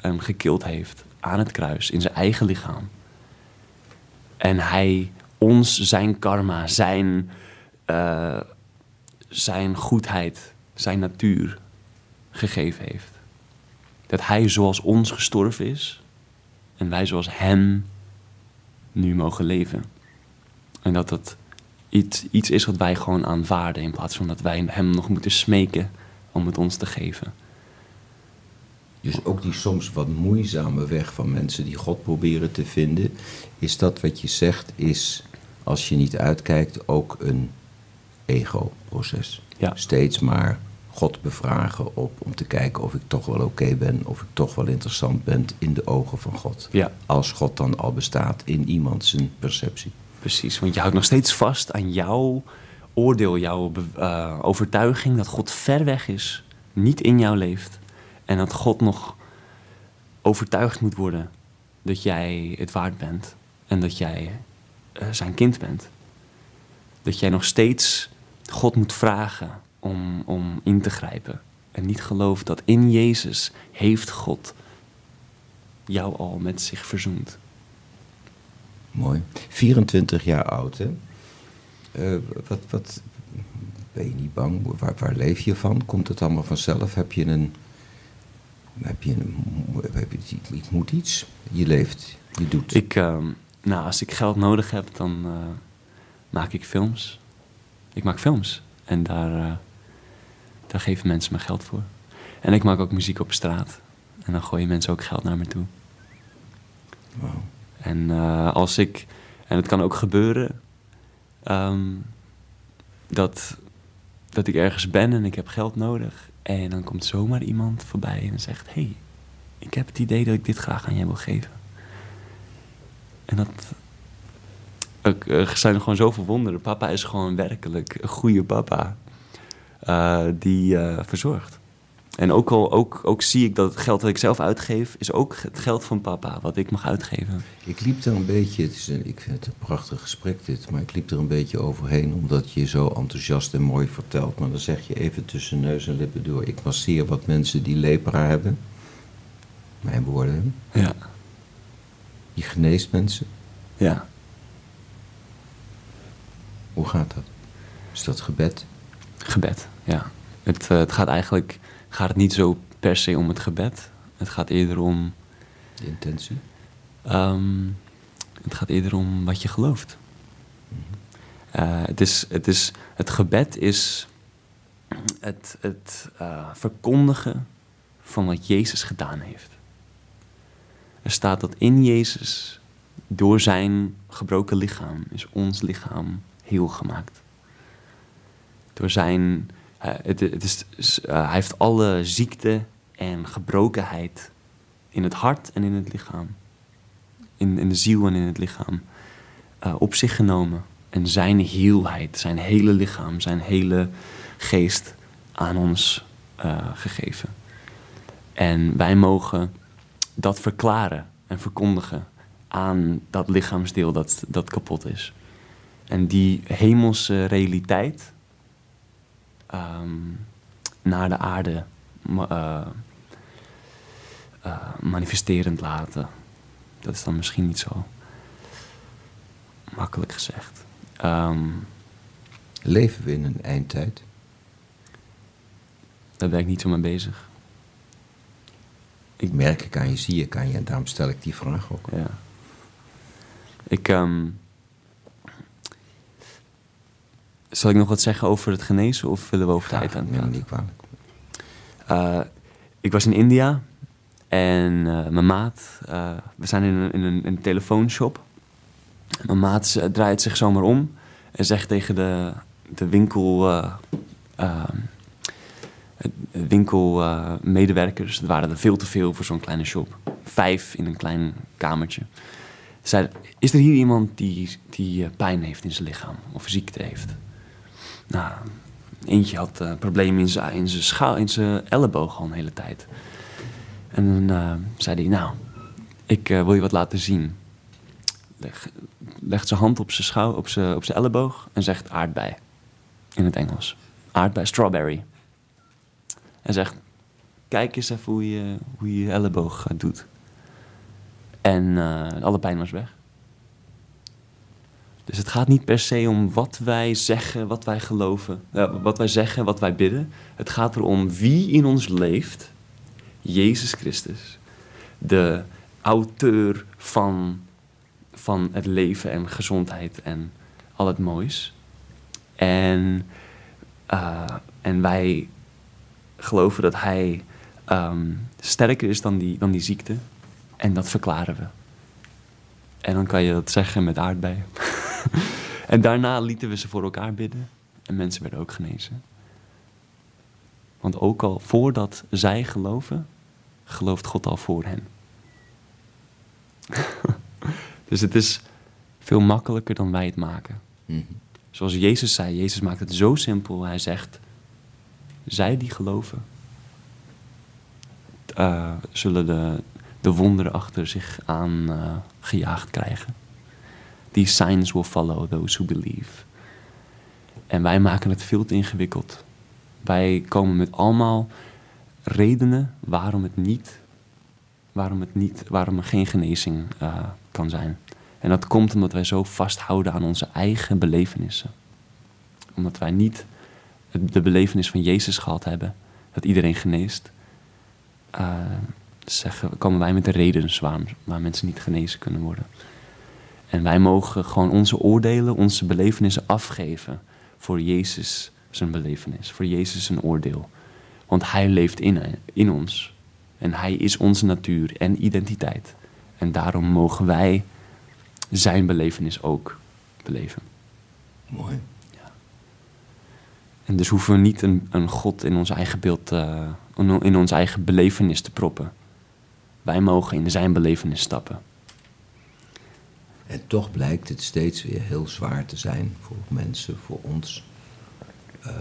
en, gekild heeft aan het kruis in zijn eigen lichaam. En hij ons zijn karma, zijn, eh, zijn goedheid, zijn natuur gegeven heeft. Dat hij zoals ons gestorven is en wij zoals hem nu mogen leven. En dat dat iets, iets is wat wij gewoon aanvaarden in plaats van dat wij hem nog moeten smeken om het ons te geven. Dus ook die soms wat moeizame weg van mensen die God proberen te vinden, is dat wat je zegt, is als je niet uitkijkt ook een ego-proces. Ja. Steeds maar God bevragen op, om te kijken of ik toch wel oké ben, of ik toch wel interessant ben in de ogen van God. Ja. Als God dan al bestaat in iemand zijn perceptie. Precies, want je houdt nog steeds vast aan jouw oordeel, jouw eh, overtuiging dat God ver weg is, niet in jou leeft. En dat God nog overtuigd moet worden dat jij het waard bent en dat jij eh, zijn kind bent. Dat jij nog steeds God moet vragen om, om in te grijpen. En niet gelooft dat in Jezus heeft God jou al met zich verzoend. Mooi. 24 jaar oud, hè? Eh, wat, wat, ben je niet bang? Waar, waar leef je van? Komt het allemaal vanzelf? Heb je een... Heb je. Heb je, moet iets? Je leeft. Je doet. Ik, ehm, nou, als ik geld nodig heb, dan eh, maak ik films. Ik maak films. En daar, eh, daar geven mensen me geld voor. En ik maak ook muziek op straat. En dan gooien mensen ook geld naar me toe. Wauw. En eh, als ik, en het kan ook gebeuren, ehm, dat, dat ik ergens ben en ik heb geld nodig. En dan komt zomaar iemand voorbij en zegt: hey, ik heb het idee dat ik dit graag aan jij wil geven. En dat. Eh, zijn gewoon zo verwonderen. Papa is gewoon werkelijk een goede papa. eh, die eh, verzorgt. En ook al ook, ook zie ik dat het geld dat ik zelf uitgeef, is ook het geld van papa, wat ik mag uitgeven. Ik liep er een beetje, het is een, ik vind het een prachtig gesprek dit, maar ik liep er een beetje overheen omdat je zo enthousiast en mooi vertelt. Maar dan zeg je even tussen neus en lippen door, ik masseer wat mensen die lepra hebben. Mijn woorden. Ja. Je geneest mensen. Ja. Hoe gaat dat? Is dat gebed? Gebed, ja. Het, eh, het gaat eigenlijk gaat het niet zo per se om het gebed. Het gaat eerder om. De intentie? ehm, het gaat eerder om wat je gelooft. Eh, het, is, het, is, het gebed is het, het eh, verkondigen van wat Jezus gedaan heeft. Er staat dat in Jezus, door zijn gebroken lichaam, is ons lichaam heel gemaakt. Door zijn, het, het is, eh, hij heeft alle ziekte en gebrokenheid in het hart en in het lichaam, in, in de ziel en in het lichaam, eh, op zich genomen. En zijn heelheid, zijn hele lichaam, zijn hele geest aan ons eh, gegeven. En wij mogen dat verklaren en verkondigen aan dat lichaamsdeel dat, dat kapot is. En die hemelse realiteit ehm, naar de aarde eh, manifesterend laten. Dat is dan misschien niet zo makkelijk gezegd. Ehm, Leven we in een eindtijd? daar ben ik niet zo mee bezig. Ik merk ik aan je, zie ik aan je en daarom stel ik die vraag ook. Ja. Ik, ehm, zal ik nog wat zeggen over het genezen of willen we over tijd aan het niet kwalijk. Eh, ik was in India en eh, mijn maat, eh, we zijn in een, in een, in een telefoonshop. Mijn maat draait zich zomaar om en zegt tegen de, de winkel, eh, ehm, het- het winkelmedewerkers, er waren er veel te veel voor zo'n kleine shop. Vijf in een klein kamertje. Zei, is er hier iemand die, die pijn heeft in zijn lichaam of ziekte heeft? Nou, eentje had eh problemen in zijn, in in zijn elleboog al een hele tijd. En dan eh, zei hij, nou, ik eh, wil je wat laten zien. Leg, legt zijn hand op zijn, schouw, op, zijn, op zijn elleboog en zegt aardbei. In het Engels. Aardbei, strawberry. En zegt, kijk eens even hoe je hoe je, je elleboog doet. En alle pijn was weg. Dus het gaat niet per se om wat wij zeggen, wat wij geloven, eh, wat wij zeggen, wat wij bidden. Het gaat erom wie in ons leeft. Jezus Christus, de auteur van, van het leven en gezondheid en al het moois. En, eh, en wij geloven dat Hij ehm, sterker is dan die, dan die ziekte. En dat verklaren we. En dan kan je dat zeggen met aardbeien. en daarna lieten we ze voor elkaar bidden. En mensen werden ook genezen. Want ook al voordat zij geloven, gelooft God al voor hen. dus het is veel makkelijker dan wij het maken. Mhm. Zoals Jezus zei, Jezus maakt het zo simpel. Hij zegt, zij die geloven, eh, zullen de, de wonderen achter zich aan eh, gejaagd krijgen. These signs will follow those who believe. En wij maken het veel te ingewikkeld. Wij komen met allemaal redenen waarom het niet, waarom het niet, waarom er geen genezing eh, kan zijn. En dat komt omdat wij zo vasthouden aan onze eigen belevenissen. Omdat wij niet de belevenis van Jezus gehad hebben, dat iedereen geneest. eh, zeggen, komen wij met de redenen waarom waar mensen niet genezen kunnen worden. En wij mogen gewoon onze oordelen, onze belevenissen afgeven voor Jezus zijn belevenis, voor Jezus zijn oordeel. Want Hij leeft in, in ons. En Hij is onze natuur en identiteit. En daarom mogen wij zijn belevenis ook beleven. Mooi. En dus hoeven we niet een, een God in ons eigen beeld, in- in ons eigen belevenis te proppen. Wij mogen in zijn belevenis stappen. En toch blijkt het steeds weer heel zwaar te zijn voor mensen, voor ons, eh,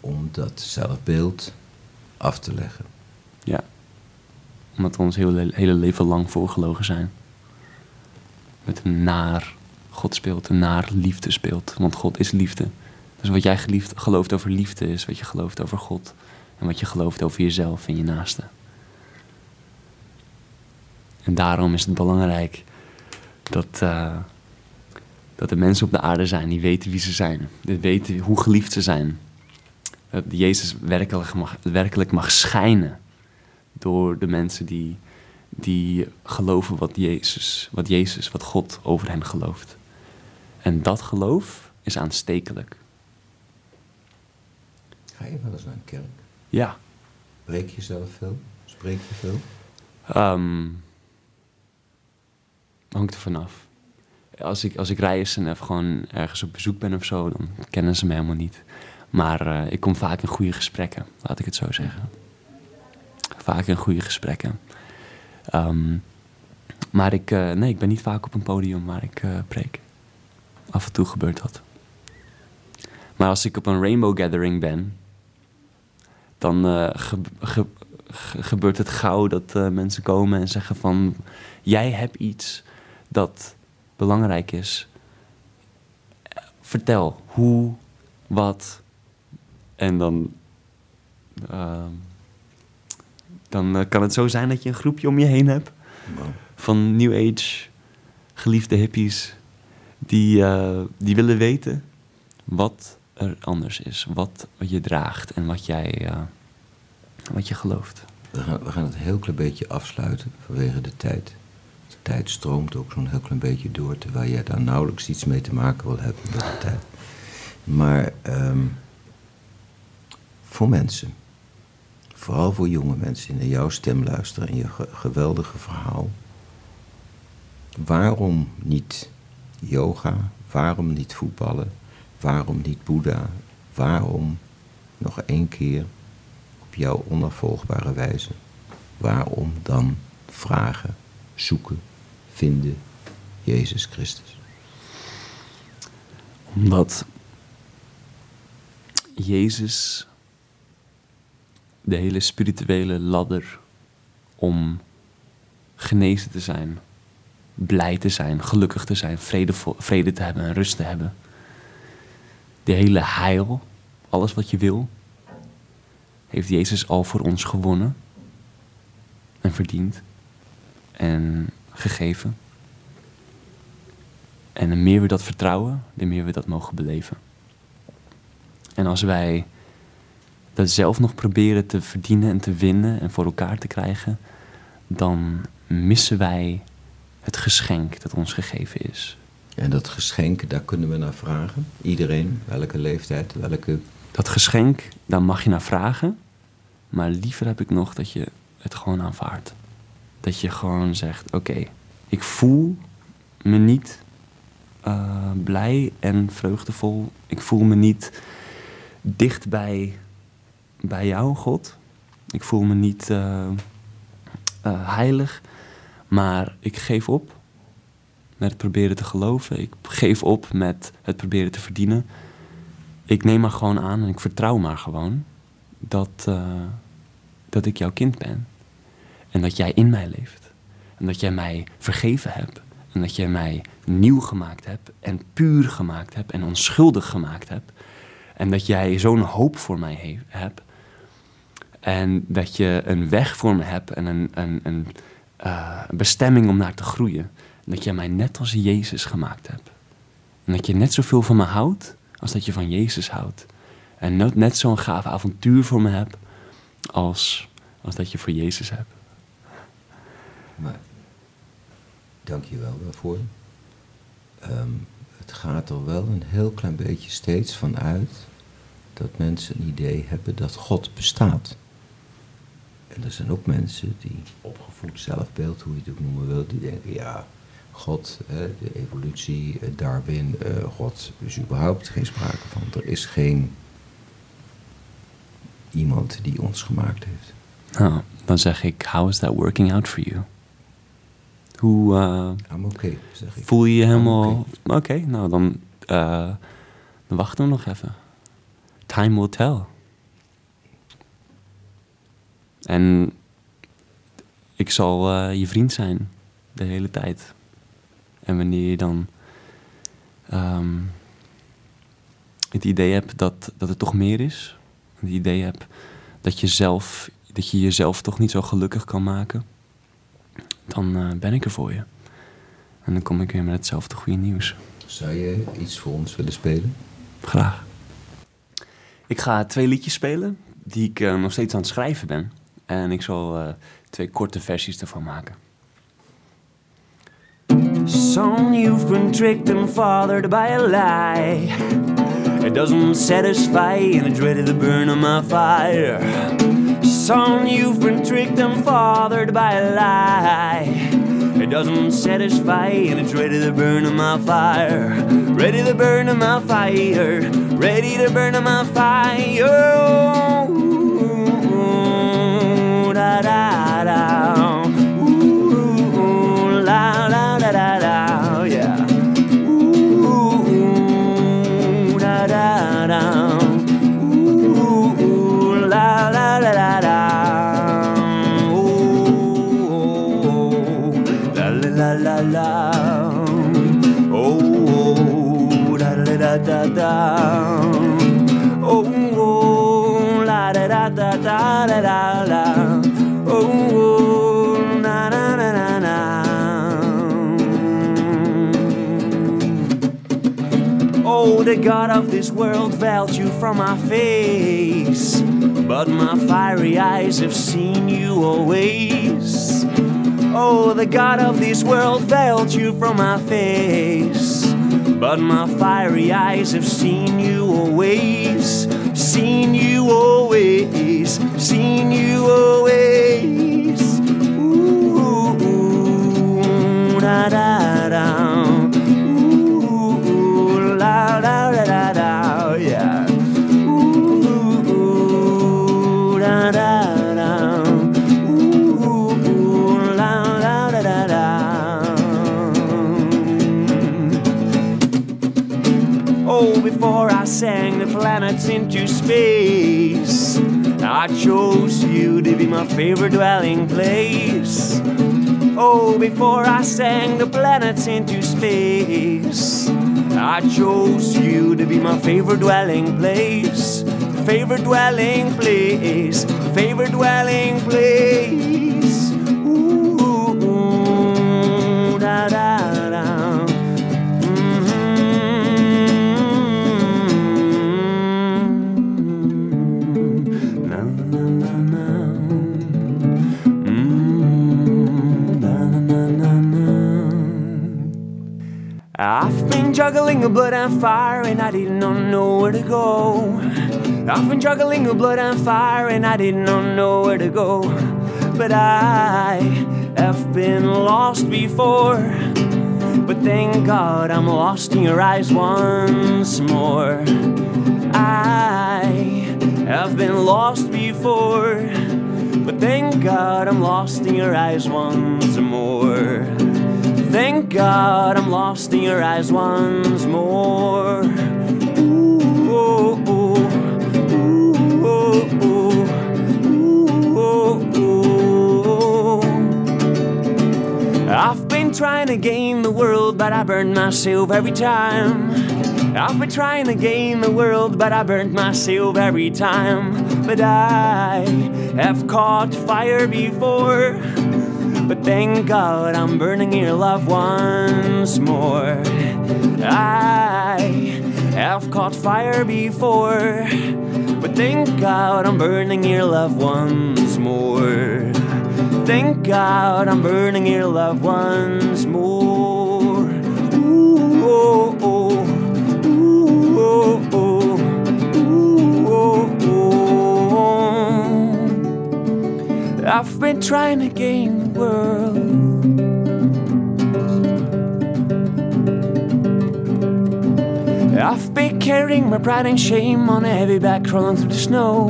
om dat zelfbeeld af te leggen. Ja. Omdat we ons hele, hele leven lang voorgelogen zijn. Met een naar God speelt, een naar liefde speelt. Want God is liefde. Dus wat jij geliefd, gelooft over liefde is wat je gelooft over God. En wat je gelooft over jezelf en je naaste. En daarom is het belangrijk dat, eh, dat er mensen op de aarde zijn die weten wie ze zijn. Die weten hoe geliefd ze zijn. Dat Jezus werkelijk mag, werkelijk mag schijnen door de mensen die, die geloven wat Jezus, wat Jezus, wat God over hen gelooft. En dat geloof is aanstekelijk. Ga je wel eens naar een kerk? Ja. Breek je zelf veel? Spreek je veel? Ehm hangt er vanaf. Als ik, als ik reis en gewoon ergens op bezoek ben of zo, dan kennen ze me helemaal niet. Maar eh, ik kom vaak in goede gesprekken, laat ik het zo zeggen. Vaak in goede gesprekken. Ehm, maar ik, eh, nee, ik ben niet vaak op een podium waar ik eh, preek. Af en toe gebeurt dat. Maar als ik op een Rainbow Gathering ben, dan ge- ge- ge- gebeurt het gauw dat mensen komen en zeggen van... Jij hebt iets dat belangrijk is. Vertel hoe, wat. En dan... ehm, dan eh, kan het zo zijn dat je een groepje om je heen hebt Wow. van New Age geliefde hippies die, eh, die willen weten wat er anders is, wat je draagt en wat jij eh, wat je gelooft. We gaan, we gaan het heel klein beetje afsluiten vanwege de tijd. Tijd stroomt ook zo'n heel klein beetje door, terwijl jij daar nauwelijks iets mee te maken wil hebben met de tijd. Maar ehm, voor mensen, vooral voor jonge mensen die naar jouw stem luisteren en je ge- geweldige verhaal. Waarom niet yoga? Waarom niet voetballen? Waarom niet Boeddha? Waarom nog één keer op jouw onafvolgbare wijze? Waarom dan vragen, zoeken, vinden Jezus Christus? Omdat Jezus de hele spirituele ladder om genezen te zijn, blij te zijn, gelukkig te zijn, vrede, vrede te hebben en rust te hebben. De hele heil, alles wat je wil, heeft Jezus al voor ons gewonnen en verdiend en gegeven. En hoe meer we dat vertrouwen, hoe meer we dat mogen beleven. En als wij dat zelf nog proberen te verdienen en te winnen en voor elkaar te krijgen, dan missen wij het geschenk dat ons gegeven is. En dat geschenk, daar kunnen we naar vragen. Iedereen, welke leeftijd, welke... Dat geschenk, daar mag je naar vragen, maar liever heb ik nog dat je het gewoon aanvaardt. Dat je gewoon zegt: Oké, ik voel me niet eh, blij en vreugdevol. Ik voel me niet dicht bij, jou, God. Ik voel me niet eh, eh, heilig. Maar ik geef op met het proberen te geloven. Ik geef op met het proberen te verdienen. Ik neem maar gewoon aan en ik vertrouw maar gewoon dat, dat ik jouw kind ben. En dat jij in mij leeft. En dat jij mij vergeven hebt. En dat jij mij nieuw gemaakt hebt. En puur gemaakt hebt. En onschuldig gemaakt hebt. En dat jij zo'n hoop voor mij he- hebt. En dat je een weg voor me hebt. En een, een, een eh, bestemming om naar te groeien. En dat jij mij net als Jezus gemaakt hebt. En dat je net zoveel van me houdt als dat je van Jezus houdt. En net, net zo'n gaaf avontuur voor me hebt als, als dat je voor Jezus hebt. Maar dank je wel daarvoor. Ehm, het gaat er wel een heel klein beetje steeds van uit dat mensen een idee hebben dat God bestaat. En er zijn ook mensen die opgevoed zelfbeeld, hoe je het ook noemen wil, die denken, ja, God, de evolutie, eh, Darwin, eh, God is überhaupt geen sprake van. Er is geen iemand die ons gemaakt heeft. Nou, dan zeg ik, how is that working out for you? Hoe eh, I'm okay, zeg ik. voel je je helemaal... Oké. Nou dan, eh, dan wachten we nog even. Time will tell. En ik zal eh, je vriend zijn de hele tijd. En wanneer je dan ehm, het idee hebt dat, dat er toch meer is, het idee hebt dat je, zelf, dat je jezelf toch niet zo gelukkig kan maken, dan eh, ben ik er voor je. En dan kom ik weer met hetzelfde goede nieuws. Zou je iets voor ons willen spelen? Graag. Ik ga twee liedjes spelen die ik eh, nog steeds aan het schrijven ben. En ik zal eh, twee korte versies ervan maken. Son, you've been tricked and fathered by a lie. It doesn't satisfy and it's ready to burn on my fire. Son, you've been tricked and fathered by a lie. It doesn't satisfy and it's ready to burn in my fire. Ready to burn in my fire. Ready to burn in my fire. Oh, da da da. God of this world veiled you from my face, but my fiery eyes have seen you always. Oh, the God of this world veiled you from my face, but my fiery eyes have seen you always, seen you always, seen you always. Ooh, da da. Planets into space, I chose you to be my favorite dwelling place. Oh, before I sang the planets into space, I chose you to be my favorite dwelling place. Favorite dwelling place, favorite dwelling place. Juggling the blood and fire and I did not know where to go. I've been juggling the blood and fire and I did not know where to go. But I have been lost before. But thank God I'm lost in your eyes once more. I have been lost before. But thank God I'm lost in your eyes once more. Thank God I'm lost in your eyes once more. Ooh, oh, oh. Ooh, oh, oh. Ooh, oh, oh. I've been trying to gain the world, but I burned myself every time. I've been trying to gain the world, but I burnt myself every time. But I have caught fire before. But thank God I'm burning your love once more. I have caught fire before. But thank God I'm burning your love once more. Thank God I'm burning your love once more. Ooh, oh, oh. Ooh, oh, oh. Ooh, oh, oh. I've been trying to gain the world. I've been carrying my pride and shame on a heavy back crawling through the snow.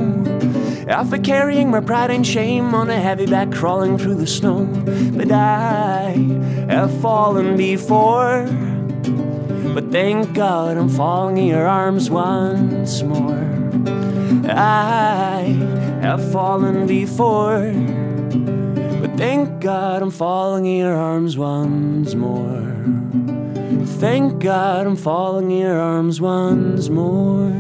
I've been carrying my pride and shame on a heavy back crawling through the snow. But I have fallen before. But thank God I'm falling in your arms once more. I have fallen before. Thank God I'm falling in your arms once more. Thank God I'm falling in your arms once more.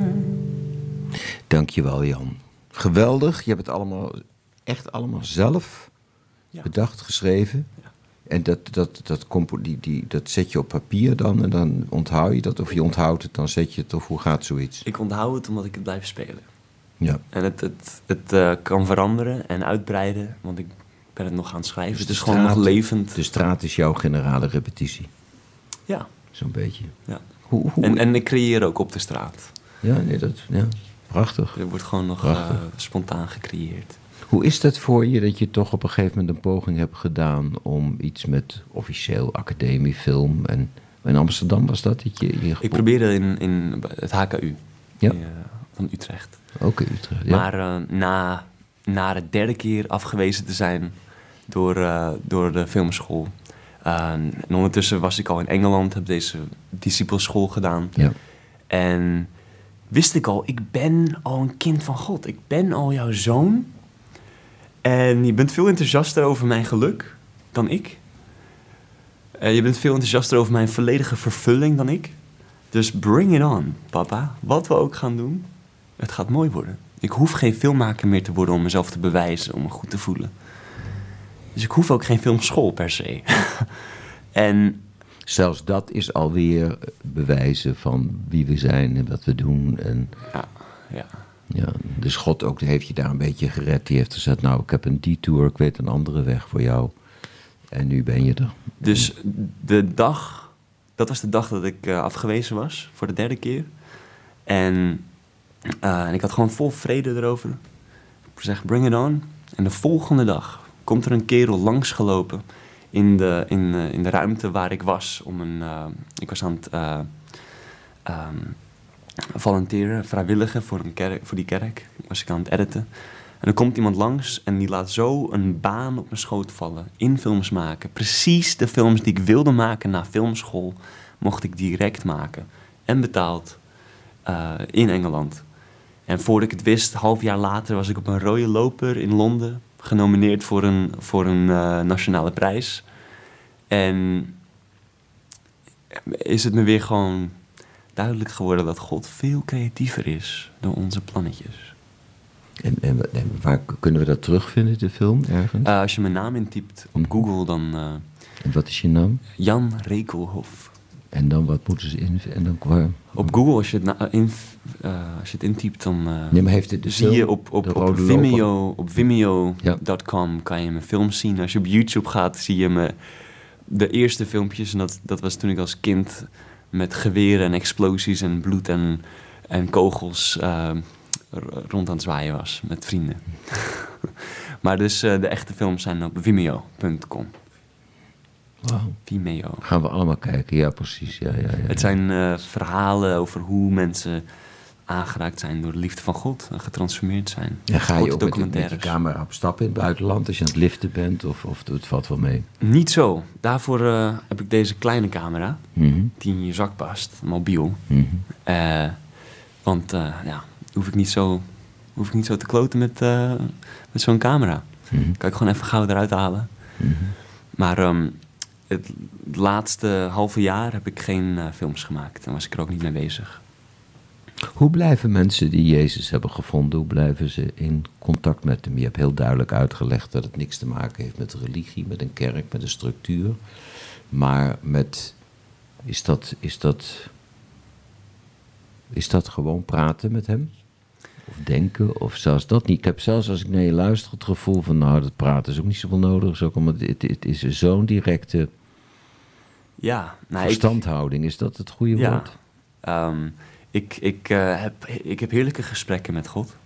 Dankjewel Jan. Geweldig. Je hebt het allemaal echt allemaal zelf Ja. bedacht, geschreven. En dat, dat, dat, die, die, dat zet je op papier dan en dan onthoud je dat. Of je onthoudt het, dan zet je het. Of hoe gaat zoiets? Ik onthoud het omdat ik het blijf spelen. Ja. En het, het, het eh, kan veranderen en uitbreiden, want ik ben het nog aan het schrijven. Dus het is gewoon nog levend. De straat is jouw generale repetitie. Ja, Zo'n beetje. ja. Hoe, hoe, En, en ik creëer ook op de straat. ja, nee, dat, ja, prachtig. Er wordt gewoon nog eh, spontaan gecreëerd. Hoe is dat voor je dat je toch op een gegeven moment een poging hebt gedaan om iets met officieel academie, film en in Amsterdam was dat? dat je, je Ik probeerde in, in het HKU Ja. eh, van Utrecht. Ook in Utrecht. Ja. Maar eh, na, na de derde keer afgewezen te zijn door, eh, door de filmschool. eh, en ondertussen was ik al in Engeland, heb deze discipelschool gedaan. ja. En wist ik al, ik ben al een kind van God. Ik ben al jouw zoon. En je bent veel enthousiaster over mijn geluk dan ik. Eh, je bent veel enthousiaster over mijn volledige vervulling dan ik. Dus bring it on, papa. Wat we ook gaan doen, het gaat mooi worden. Ik hoef geen filmmaker meer te worden om mezelf te bewijzen, om me goed te voelen. Dus ik hoef ook geen filmschool per se. en Zelfs dat is alweer bewijzen van wie we zijn en wat we doen. En ja, ja. ja, dus God ook heeft je daar een beetje gered. Die heeft gezegd, nou ik heb een detour, ik weet een andere weg voor jou. En nu ben je er. Dus de dag, dat was de dag dat ik eh, afgewezen was voor de derde keer. En, eh, en ik had gewoon vol vrede erover. Ik zeg, bring it on. En de volgende dag komt er een kerel langsgelopen in de, in, eh, in de ruimte waar ik was. Om een, eh, ik was aan het volonteren, vrijwilligen voor, een kerk, voor die kerk. Was ik aan het editen. En er komt iemand langs en die laat zo een baan op mijn schoot vallen. In films maken. Precies de films die ik wilde maken na filmschool, mocht ik direct maken. En betaald in Engeland. En voordat ik het wist, half jaar later was ik op een rode loper in Londen. Genomineerd voor een, voor een eh, nationale prijs. En is het me weer gewoon duidelijk geworden dat God veel creatiever is dan onze plannetjes. En, en, en waar kunnen we dat terugvinden, de film, ergens? Eh, als je mijn naam intypt op Mhm. Google, dan eh, en wat is je naam? Jan Rekelhof. En dan wat moeten ze in... En dan, qua- Op Google, als je het, na- in, eh, als je het intypt, dan eh, Nee, maar heeft het de zie je op, op, op Vimeo, op Ja. Vimeo.com kan je mijn films zien. Als je op YouTube gaat, zie je me de eerste filmpjes. En dat, dat was toen ik als kind met geweren en explosies en bloed en, en kogels eh, r- rond aan het zwaaien was met vrienden. maar dus eh, de echte films zijn op vimeo.com. Wauw. Vimeo. Gaan we allemaal kijken, ja precies. Ja, ja, ja. Het zijn eh, verhalen over hoe mensen aangeraakt zijn door de liefde van God en getransformeerd zijn. En ga je ook met, met je documentaires. camera op stap in het buitenland als je aan het liften bent? Of, of het valt wel mee? Niet zo. Daarvoor eh, heb ik deze kleine camera, Mhm, die in je zak past, mobiel. mhm. Eh, want eh, ja, hoef ik niet zo, hoef ik niet zo te kloten met, eh, met zo'n camera. Mhm, Kan ik gewoon even gauw eruit halen. Maar ehm, het laatste halve jaar heb ik geen eh, films gemaakt. En was ik er ook niet mee bezig. Hoe blijven mensen die Jezus hebben gevonden, hoe blijven ze in contact met hem? Je hebt heel duidelijk uitgelegd dat het niks te maken heeft met religie, met een kerk, met een structuur. Maar met, is dat, is dat, is dat gewoon praten met hem? Of denken, of zelfs dat niet. Ik heb zelfs als ik naar je luister het gevoel van, nou dat praten is ook niet zoveel nodig. Is ook omdat het, het is zo'n directe Ja, nou, ik- verstandhouding. Is dat het goede Ja. woord? Ehm, ik, ik, eh, heb, ik heb heerlijke gesprekken met God.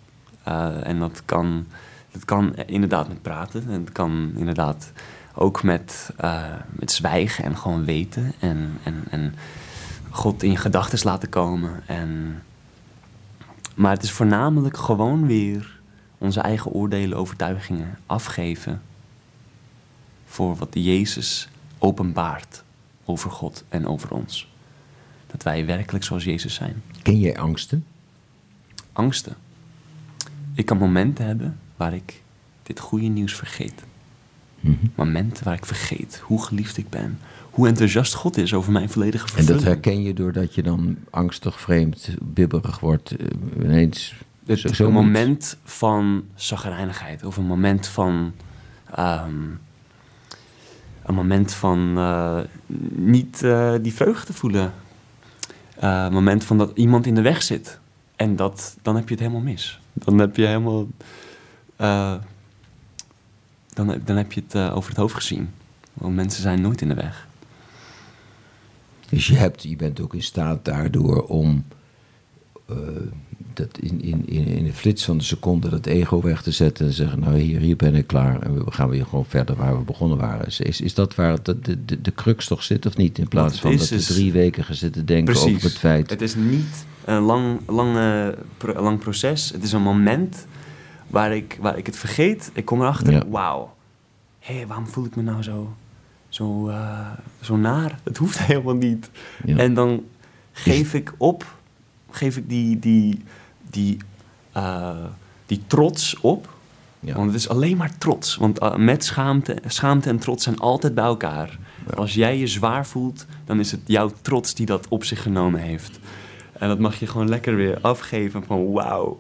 Eh, en dat kan, dat kan inderdaad met praten. En het kan inderdaad ook met, eh, met zwijgen en gewoon weten. En, en, en God in je gedachten laten komen. En, maar het is voornamelijk gewoon weer onze eigen oordelen, overtuigingen afgeven. Voor wat Jezus openbaart over God en over ons. Dat wij werkelijk zoals Jezus zijn. Ken jij angsten? Angsten. Ik kan momenten hebben waar ik dit goede nieuws vergeet. Momenten waar ik vergeet hoe geliefd ik ben. Hoe enthousiast God is over mijn volledige En vervulling. dat herken je doordat je dan angstig, vreemd, bibberig wordt. eh, ineens. Het zo- is zo een moment van zagrijnigheid. Of een moment van... ehm, een moment van eh, niet eh, die vreugde voelen. Een moment van dat iemand in de weg zit. En dat, dan heb je het helemaal mis. Dan heb je helemaal... dan, dan heb je het over het hoofd gezien. Want mensen zijn nooit in de weg. Dus je, hebt, je bent ook in staat daardoor om eh, dat in, in, in, in de flits van de seconde dat ego weg te zetten en zeggen, nou hier, hier ben ik klaar en we gaan weer gewoon verder waar we begonnen waren. Is, is, dat waar de, de, de, crux toch zit of niet? In plaats van is, dat we drie weken gaan zitten denken over het feit. Het is niet een lang, lang, pro- lang proces. Het is een moment waar ik, waar ik het vergeet. Ik kom erachter, Ja. wauw. Hé, waarom voel ik me nou zo, zo, eh, zo naar? Het hoeft helemaal niet. Ja. En dan geef ik op, geef ik die, die, die, eh, die trots op. Ja. Want het is alleen maar trots. Want eh, met schaamte, schaamte en trots zijn altijd bij elkaar. Als jij je zwaar voelt, dan is het jouw trots die dat op zich genomen heeft. En dat mag je gewoon lekker weer afgeven van wauw.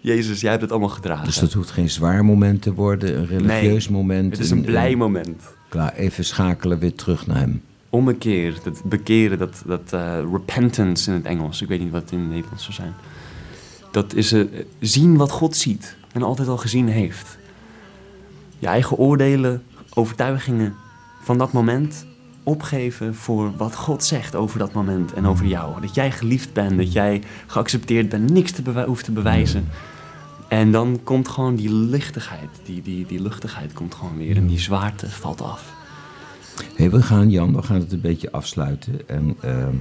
Jezus, jij hebt het allemaal gedragen. Dus dat hoeft geen zwaar moment te worden, een religieus Nee, moment. Het is een blij moment. Klaar, even schakelen weer terug naar hem. Ommekeer, dat bekeren, dat, dat eh, repentance in het Engels. Ik weet niet wat het in het Nederlands zou zijn. Dat is eh, zien wat God ziet en altijd al gezien heeft. Je eigen oordelen, overtuigingen van dat moment opgeven voor wat God zegt over dat moment en over jou. Dat jij geliefd bent, dat jij geaccepteerd bent, niks te hoeft te bewijzen. En dan komt gewoon die lichtigheid, die, die, die luchtigheid komt gewoon weer en die zwaarte valt af. Hey, we gaan, Jan, we gaan het een beetje afsluiten. En ehm,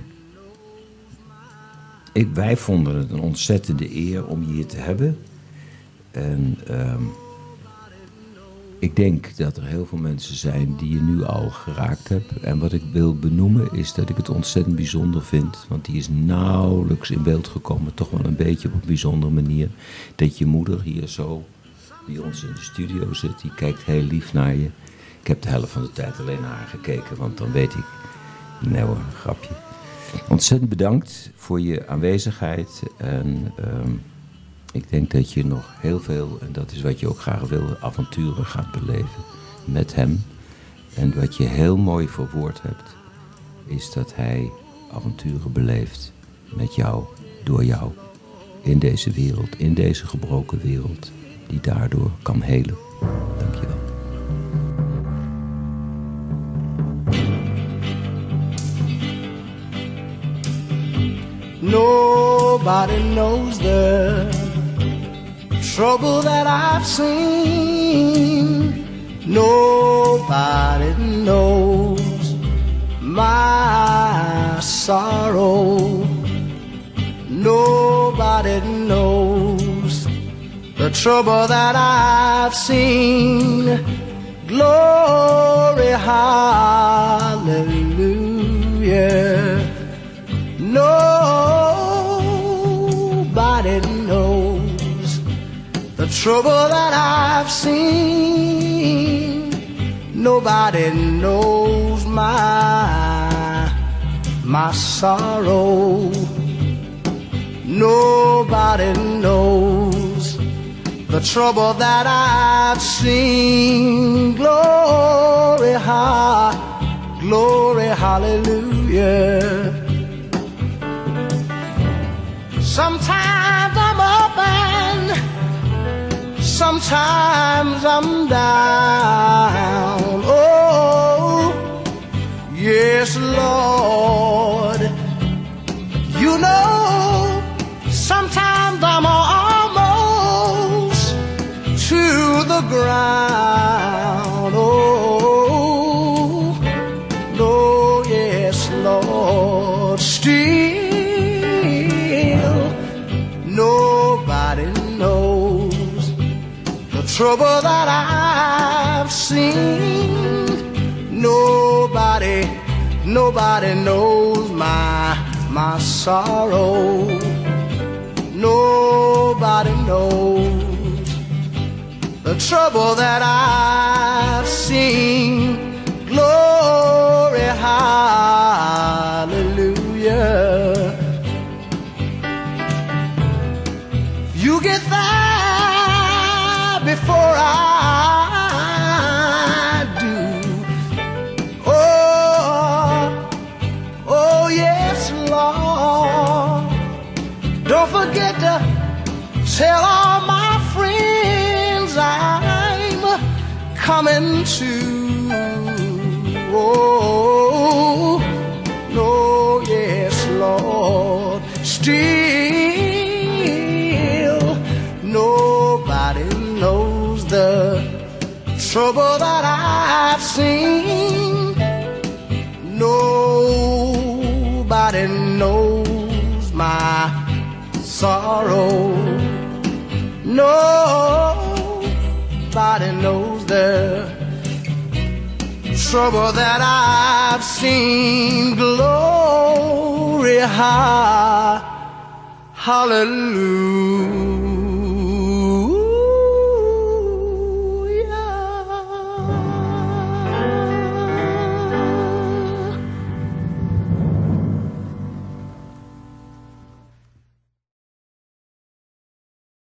ik, wij vonden het een ontzettende eer om je hier te hebben. En ehm, ik denk dat er heel veel mensen zijn die je nu al geraakt hebt. En wat ik wil benoemen is dat ik het ontzettend bijzonder vind. Want die is nauwelijks in beeld gekomen, toch wel een beetje op een bijzondere manier. Dat je moeder hier zo bij ons in de studio zit. Die kijkt heel lief naar je. Ik heb de helft van de tijd alleen naar haar gekeken, want dan weet ik. Nee hoor, een grapje. Ontzettend bedankt voor je aanwezigheid. En ehm, ik denk dat je nog heel veel, en dat is wat je ook graag wil, avonturen gaat beleven met hem. En wat je heel mooi verwoord hebt, is dat hij avonturen beleeft met jou, door jou, in deze wereld, in deze gebroken wereld, die daardoor kan helen. Dankjewel. Nobody knows the trouble that I've seen. Nobody knows my sorrow. Nobody knows the trouble that I've seen. Glory, hallelujah. Nobody trouble that I've seen. Nobody knows my my sorrow. Nobody knows the trouble that I've seen. Glory, ha, glory, hallelujah. Sometimes sometimes I'm down. Oh, yes, Lord. You know, sometimes I'm almost to the ground. Oh, trouble that I've seen. Nobody, nobody knows my my sorrow. Nobody knows the trouble that I've seen. Glory, hallelujah. Tell all my friends I'm coming to. Oh, no, yes, Lord. Still, nobody knows the trouble that I've seen. Nobody knows my sorrow. Nobody knows the trouble that I've seen. Glory, ha, hallelujah.